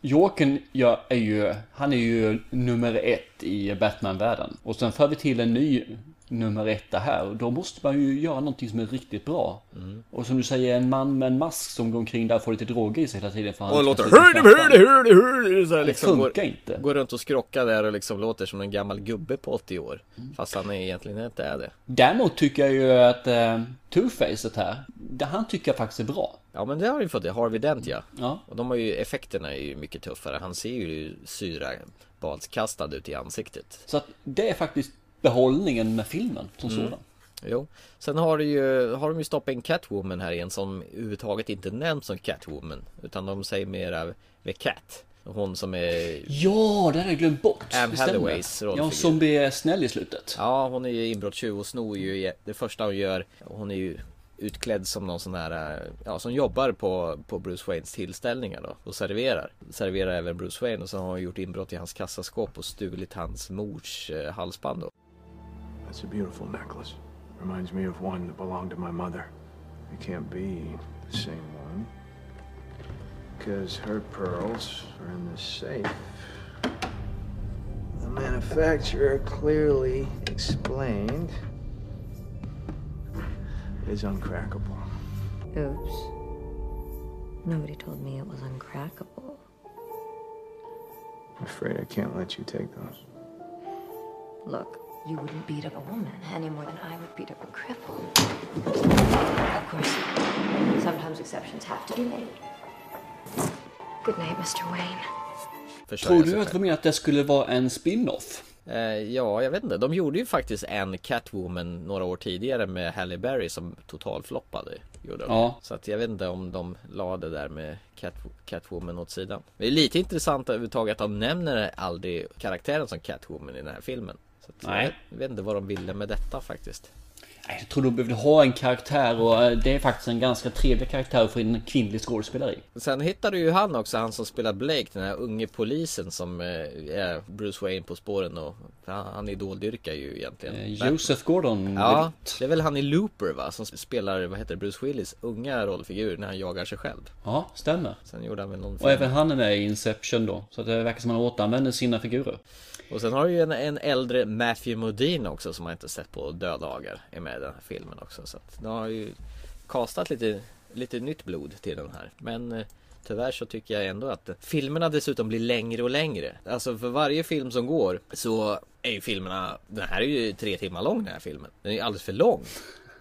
Jokern ja, är ju, han är ju nummer ett i Batman-världen. Och sen för vi till en ny nummer ett här. Och då måste man ju göra någonting som är riktigt bra. Mm. Och som du säger, en man med en mask som går omkring där och får lite droger i sig hela tiden. För han Och ska låter skratta. hörde, hörde, hörde så här Det liksom funkar går, inte. Går runt och skrockar där och liksom låter som en gammal gubbe på 80 år. Mm. Fast han är egentligen inte är det. Däremot tycker jag ju att eh, Two-Facet här, det han tycker jag faktiskt är bra. Ja men det har vi fått det, Harvey Dent ja. Ja. Och de har ju, effekterna är ju mycket tuffare. Han ser ju syra badskastad ut i ansiktet. Så att det är faktiskt behållningen med filmen som Mm. sådan. Jo. Sen har, ju, har de ju stoppat in Catwoman här igen som överhuvudtaget inte nämns som Catwoman. Utan de säger mera The Cat. Hon som är... Ja, det hade jag glömt bort. Stämmer. Halloways rollfigur. Ja, som blir snäll i slutet. Ja, hon är ju inbrottstjuv och snor ju det första hon gör. Hon är ju utklädd som någon sån här, eh, ja som jobbar på, på Bruce Waynes tillställningar då och serverar. Serverar även Bruce Wayne och så har hon gjort inbrott i hans kassaskåp och stulit hans mors eh, halsband då. That's a beautiful necklace. Reminds me of one that belonged to my mother. It can't be the same one. Because her pearls are in the safe. The manufacturer clearly explained is uncrackable. Oops. Nobody told me it was uncrackable. I'm afraid I can't let you take those. Look, you wouldn't beat up a woman any more than I would beat up a cripple. Of course, sometimes exceptions have to be made. Good night, Mr. Wayne. Försörja Tror sig du att själv. de att det skulle vara en spin-off? Eh, ja, jag vet inte. De gjorde ju faktiskt en Catwoman några år tidigare med Halle Berry som totalfloppade. Gjorde de. Ja. Så att jag vet inte om de la det där med Cat, Catwoman åt sidan. Det är lite intressant överhuvudtaget att de nämner aldrig karaktären som Catwoman i den här filmen. Så att Nej. Jag vet inte vad de ville med detta faktiskt. Jag tror de behövde ha en karaktär och eh, det är faktiskt en ganska trevlig karaktär in en kvinnlig skådespelare i. Sen hittade ju han också, han som spelar Blake, den här unge polisen som eh, är Bruce Wayne på spåren och han, idoldyrkar ju egentligen. Eh. Joseph Gordon. Ja, det är väl han i Looper va? Som spelar, vad heter det, Bruce Willis unga rollfigur när han jagar sig själv. Ja, stämmer. Sen gjorde han väl någon Och film. även han är med i Inception då. Så det verkar som att han återanvänder sina figurer. Och sen har du ju en, en äldre Matthew Modine också som man inte sett på döddagar är med i den här filmen också. Så att de har ju kastat lite, lite nytt blod till den här. Men eh, tyvärr så tycker jag ändå att filmerna dessutom blir längre och längre. Alltså för varje film som går så är ju filmerna, den här är ju tre timmar lång den här filmen. Den är ju alldeles för lång.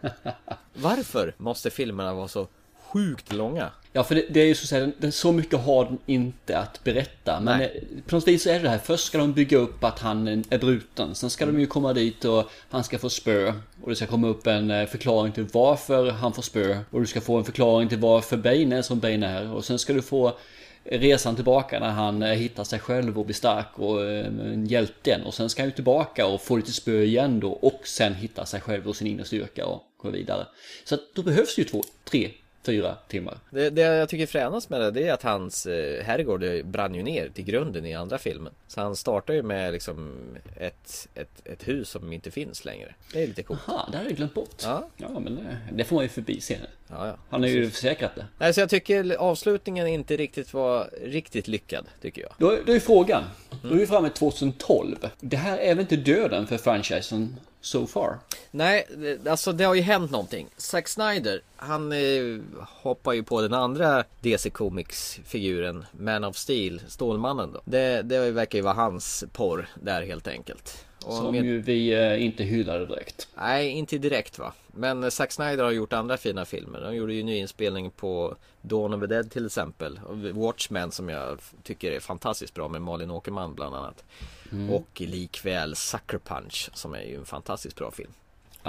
Varför måste filmerna vara så sjukt långa? Ja, för det, det är ju så att säga, den- så mycket har den inte att berätta. Men Nej. eh, på något vis så är det det här, först ska de bygga upp att han är bruten. Sen ska de ju komma dit och han ska få spö. Och det ska komma upp en eh, förklaring till varför han får spö. Och du ska få en förklaring till varför Bane är som Bane är. Och sen ska du få resan tillbaka när han eh, hittar sig själv och blir stark och eh, en hjälte igen. Och sen ska han ju tillbaka och få lite spö igen då. Och sen hitta sig själv och sin inre styrka och gå vidare. Så att då behövs ju två, tre, fyra timmar. Det, det jag tycker fränast med det, det är att hans eh, herrgård brann ju ner till grunden i andra filmen. Så han startar ju med liksom ett, ett, ett hus som inte finns längre. Det är lite coolt. Jaha, det hade jag glömt bort. Ja. Ja, men det, det får man ju förbi sen. Ja, ja. Han har ju försäkrat det. Nej, så jag tycker avslutningen inte riktigt var riktigt lyckad, tycker jag. Då, då är frågan. Då är vi framme 2012. Det här är väl inte döden för franchisen so far? Nej, alltså det har ju hänt någonting. Zack Snyder, han eh, hoppar ju på den andra DC Comics-figuren, Man of Steel, Stålmannen då. Det, det verkar ju vara hans porr där helt enkelt. Och Som med- ju vi eh, inte hyllade direkt. Nej, inte direkt va. Men eh, Zack Snyder har gjort andra fina filmer. De gjorde ju nyinspelning på Dawn of the Dead till exempel. Watchmen som jag tycker är fantastiskt bra med Malin Åkerman bland annat. Mm. Och likväl Sucker Punch som är ju en fantastiskt bra film.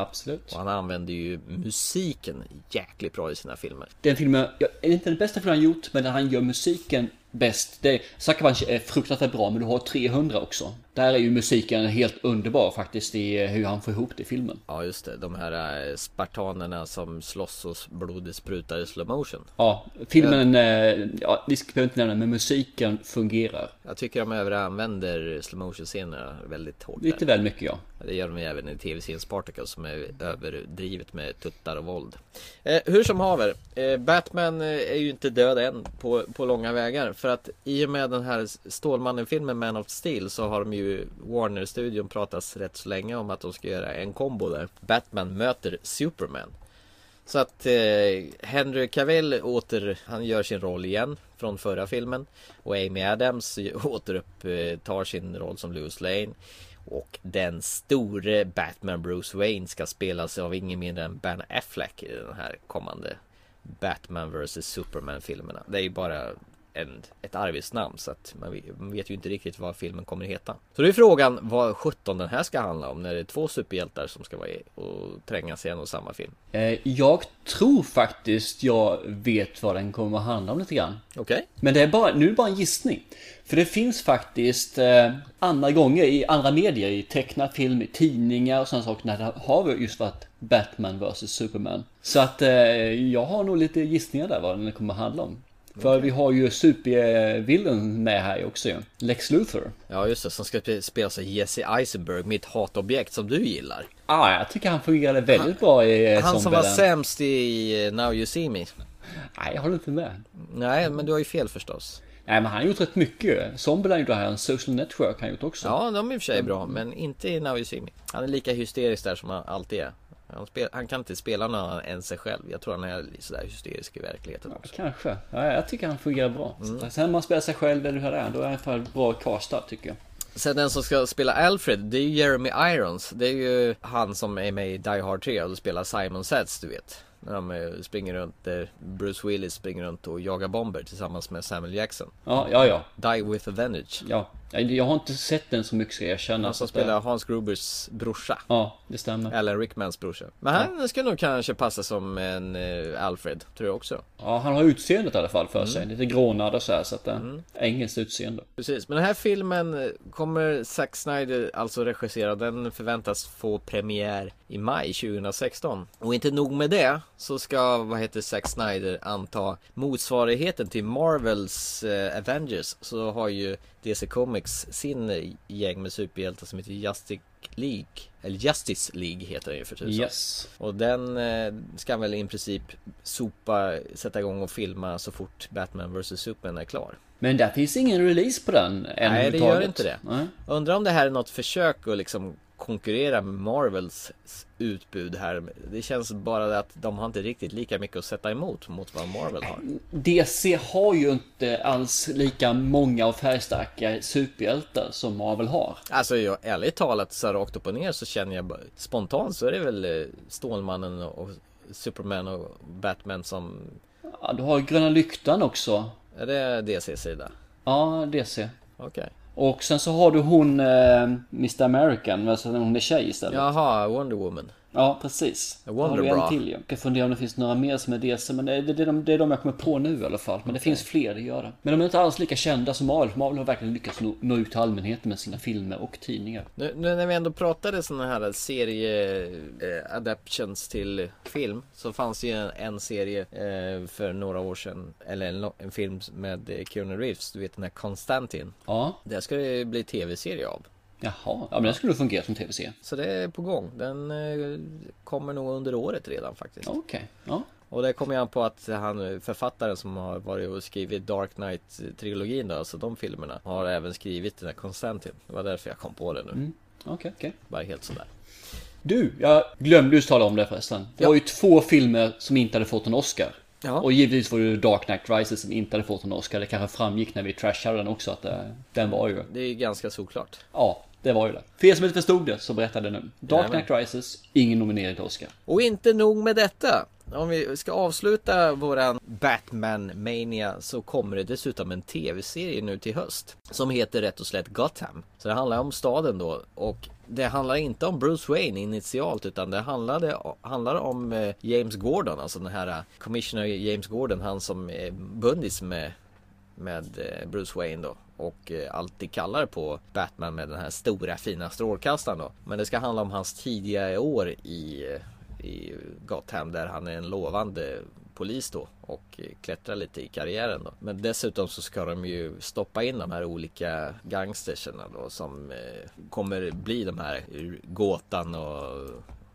Absolut. Och han använder ju musiken jäkligt bra i sina filmer. Den filmen, är inte den bästa filmen han gjort, men där han gör musiken bäst. Det Punch är fruktansvärt bra, men du har 300 också. Där är ju musiken helt underbar faktiskt i hur han får ihop det i filmen. Ja just det, de här eh, spartanerna som slåss och blodet sprutar i slow motion. Ja, filmen, eh, ja, vi ska inte nämna men musiken fungerar. Jag tycker de överanvänder slow motion scenerna väldigt hårt. Lite där. väl mycket ja. Det gör de även i tv-serien Spartacus som är överdrivet med tuttar och våld. Eh, hur som haver, eh, Batman eh, är ju inte död än på, på långa vägar. För att i och med den här Stålmannen-filmen Man of Steel så har de ju Warner-studion pratas rätt så länge om att de ska göra en kombo där. Batman möter Superman. Så att eh, Henry Cavill åter, han gör sin roll igen från förra filmen. Och Amy Adams återupptar sin roll som Louis Lane. Och den store Batman Bruce Wayne ska spelas av ingen mindre än Ben Affleck i den här kommande Batman vs Superman filmerna. Det är ju bara en, ett arbetsnamn så att man vet, ju inte riktigt vad filmen kommer att heta. Så det är frågan vad 17 den här ska handla om när det är två superhjältar som ska vara i och trängas i en och samma film. Eh, Jag tror faktiskt jag vet vad den kommer att handla om lite grann. Okej. Men det är bara, nu är det bara en gissning. För det finns faktiskt eh, andra gånger i andra medier, i tecknad film, i tidningar och sådana saker, när det har just varit Batman vs Superman. Så att eh, jag har nog lite gissningar där vad den kommer att handla om. För vi har ju supervillen med här också ju. Lex Luthor. Ja just det, som ska spe- spelas av Jesse Eisenberg, mitt hatobjekt som du gillar. Ah, jag tycker han fungerade väldigt bra i eh, Han som var Zombieland. sämst i eh, Now You See Me. Nej, jag håller inte med. Nej, men du har ju fel förstås. Nej, men han har gjort rätt mycket. Zombieland gjorde han, Social Network har han gjort också. Ja, de är i och för sig bra, men inte i Now You See Me. Han är lika hysterisk där som han alltid är. Han, spel, han kan inte spela någon annan än sig själv. Jag tror han är sådär hysterisk i verkligheten också. Kanske. Ja, jag tycker han fungerar bra. Mm. Sen när man spelar sig själv eller hur det är, då är han i alla fall bra castad tycker jag. Sen den som ska spela Alfred, det är ju Jeremy Irons. Det är ju han som är med i Die Hard 3 och spelar Simon Says, du vet. När de eh, springer runt, där Bruce Willis springer runt och jagar bomber tillsammans med Samuel Jackson. Ja, ja, ja. Die with a Venage. Ja. Jag har inte sett den så mycket så jag känner Han som spelar Hans Grubers brorsa. Ja, det stämmer. Alan Rickmans brorsa. Men han ska nog kanske passa som en eh, Alfred, tror jag också. Ja, han har utseendet i alla fall för Mm. sig. Lite grånad och så här, så att det engelskt utseende. Precis, men den här filmen eh, kommer Zack Snyder alltså regissera. Den förväntas få premiär i maj 2016. Och inte nog med det så ska, vad heter Zack Snyder anta motsvarigheten till Marvels eh, Avengers. Så har ju DC Comics sin eh, gäng med superhjältar som heter Justice League. Eller Justice League heter den ju för tusan. Yes. Och den eh, ska väl i princip sopa, sätta igång och filma så fort Batman vs Superman är klar. Men där finns ingen release på den än Nej det gör inte det. Nej. Undrar om det här är något försök att liksom konkurrera med Marvels utbud här. Det känns bara att de har inte riktigt lika mycket att sätta emot mot vad Marvel har. DC har ju inte alls lika många och färgstarka superhjältar som Marvel har. Alltså jag, ärligt talat så rakt upp och ner så känner jag bara, spontant så är det väl eh, Stålmannen och Superman och Batman som Ja, du har Gröna Lyktan också. Är det DCs sida? Ja, DC. Okej. Och sen så har du hon eh, Mr American, alltså hon är tjej istället. Jaha, Wonder Woman. Ja, precis. Då har Wonderbra. en till. Jag kan fundera om det finns några mer som är DC, men det är, det är, de, det är de jag kommer på nu i alla fall. Men det finns fler, det gör det. Men de är inte alls lika kända som Marvel. Marvel har verkligen lyckats nå, nå ut till allmänheten med sina filmer och tidningar. Nu, nu när vi ändå pratade sådana här serie eh, adaptions till film så fanns det ju en, en serie eh, för några år sedan eller en, en film med eh, Keanu Reeves, du vet den här Konstantin. Ja. Det ska det bli tv-serie av. Jaha, ja men den skulle fungera som tv-serie. Så det är på gång. Den eh, kommer nog under året redan faktiskt. Okej, ja. Och det kommer jag på att han författaren som har varit och skrivit Dark Knight-trilogin då, alltså de filmerna, har även skrivit den här Konstantin. Det var därför jag kom på det nu. Mm. Okej, okej. Bara helt sådär. Du, jag glömde just tala om det förresten. Det var ju två filmer som inte hade fått en Oscar. Ja. Och givetvis var det Dark Knight Rises som inte hade fått en Oscar. Det kanske framgick när vi trashade den också att det, den var ju... Det är ju ganska såklart. Ja, det var ju det. För er som inte förstod det så berättade nu. Dark. Knight Rises, ingen nominering till Oscar. Och inte nog med detta. Om vi ska avsluta våran Batman Mania så kommer det dessutom en tv-serie nu till höst. Som heter rätt och slätt Gotham. Så det handlar om staden då. Och det handlar inte om Bruce Wayne initialt utan det handlade, handlar om eh, James Gordon. Alltså den här eh, Commissioner James Gordon. Han som är bundis med med eh, Bruce Wayne då. Och eh, alltid kallar på Batman med den här stora fina strålkastaren då. Men det ska handla om hans tidiga år i, eh, i Gotham där han är en lovande polis då och klättra klättrar lite i karriären då. Men dessutom så ska de ju stoppa in de här olika gangsterserna då som kommer bli de här Gåtan och,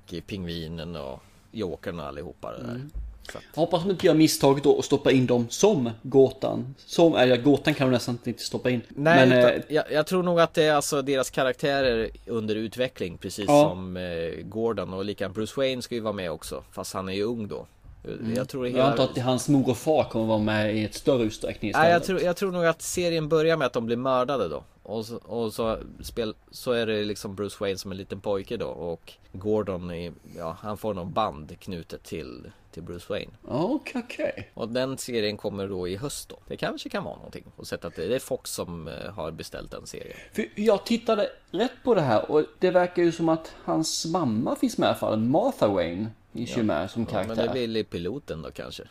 och Pingvinen och Jokern och allihopa det där. Mm. Jag hoppas att de inte gör misstaget då och stoppa in dem som Gåtan. Som, eller Gåtan kan de nästan inte stoppa in. Nej, Men, utan, eh, jag, jag tror nog att det är alltså deras karaktärer under utveckling precis Ja. som eh, Gordon och likadant Bruce Wayne ska ju vara med också fast han är ju ung då. Mm. Jag tror det jag hela... antar att hans mor och far kommer vara med i ett större utsträckning istället. Nej, jag tror, jag tror nog att serien börjar med att de blir mördade då. Och så, och så, spel, så är det liksom Bruce Wayne som en liten pojke då. Och Gordon, är, ja, han får någon band knutet till, till Bruce Wayne. Okej, okej. Och den serien kommer då i höst då. Det kanske kan vara någonting. Och sett att det, är Fox som eh, har beställt den serien. För jag tittade rätt på det här och det verkar ju som att hans mamma finns med i alla fall. Martha Wayne finns ju med som Ja, karaktär. men det blir piloten då kanske.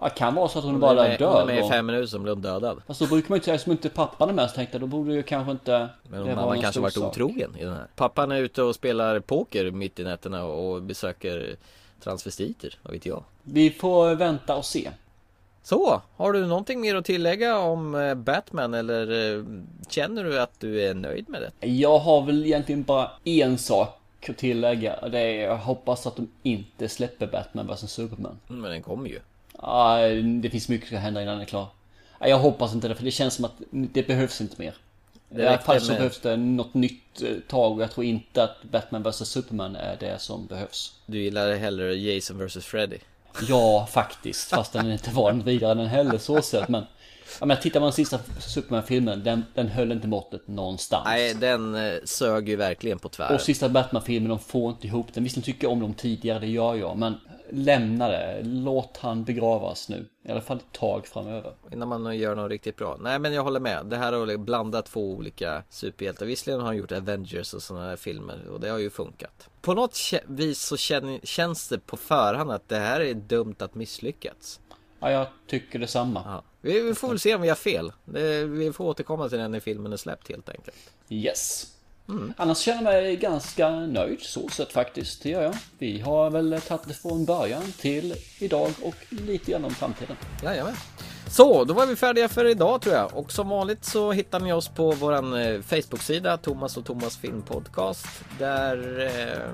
Ja, kan vara så att hon Hon bara är med, dör. hon är med i fem minuter som blir hon dödad. Fast då brukar man ju inte säga som inte pappan är med så tänkte jag, då borde ju kanske inte Men hon någon kanske varit sak. otrogen i den här. Pappan är ute och spelar poker mitt i nätterna och besöker transvestiter, vad vet jag. Vi får vänta och se. Så, har du någonting mer att tillägga om eh, Batman eller eh, känner du att du är nöjd med det? Jag har väl egentligen bara en sak att tillägga. Det är jag hoppas att de inte släpper Batman vs Superman. Mm, Men den kommer ju. Ja, det finns mycket som hända innan den är klar. Ja, Jag hoppas inte det, för det känns som att det behövs inte mer. Det I alla fall så med- behövs det något nytt eh, tag och jag tror inte att Batman vs Superman är det som behövs. Du gillar hellre Jason vs Freddy? Ja, faktiskt. Fast den inte var något vidare den heller så sett. Men, ja, men tittar man den sista Superman-filmen, den, den höll inte måttet någonstans. Nej, den eh, sög ju verkligen på tvären. Och sista Batman-filmen, de får inte ihop den. Visst, de tycker om dem tidigare, det gör jag. Men lämna det. Låt han begravas nu. I alla fall ett tag framöver. Innan man gör något riktigt bra. Nej men jag håller med. Det här har blandat två olika superhjältar. Visserligen har han gjort Avengers och sådana här filmer och det har ju funkat. På något vis så känn- känns det på förhand att det här är dumt att misslyckats. Ja, jag tycker detsamma. Ja. Vi, får väl se om vi har fel. Vi får återkomma till den när filmen är släppt helt enkelt. Yes. Annars känner jag mig ganska nöjd så sett faktiskt. Det gör jag. Vi har väl tagit det från början till idag och lite grann om framtiden. Jajamän. Så, då var vi färdiga för idag tror jag. Och som vanligt så hittar ni oss på våran eh, Facebook-sida Thomas och Thomas filmpodcast. Där eh,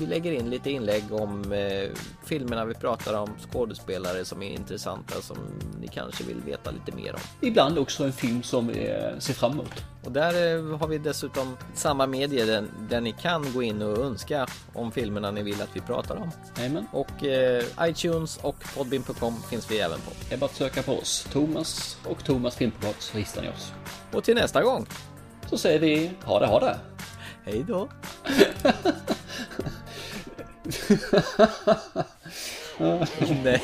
vi lägger in lite inlägg om eh, filmerna vi pratar om, skådespelare som är intressanta som ni kanske vill veta lite mer om. Ibland också en film som eh, ser fram emot. Och där eh, har vi dessutom samma medier där, där ni kan gå in och önska om filmerna ni vill att vi pratar om. Amen. Och eh, iTunes och podbean.com finns vi även på. Det är bara att söka på oss. Thomas och Thomas filmpodcast så hittar ni oss. Och till nästa gång. Så säger vi ha det, ha det. Hej då. Nej.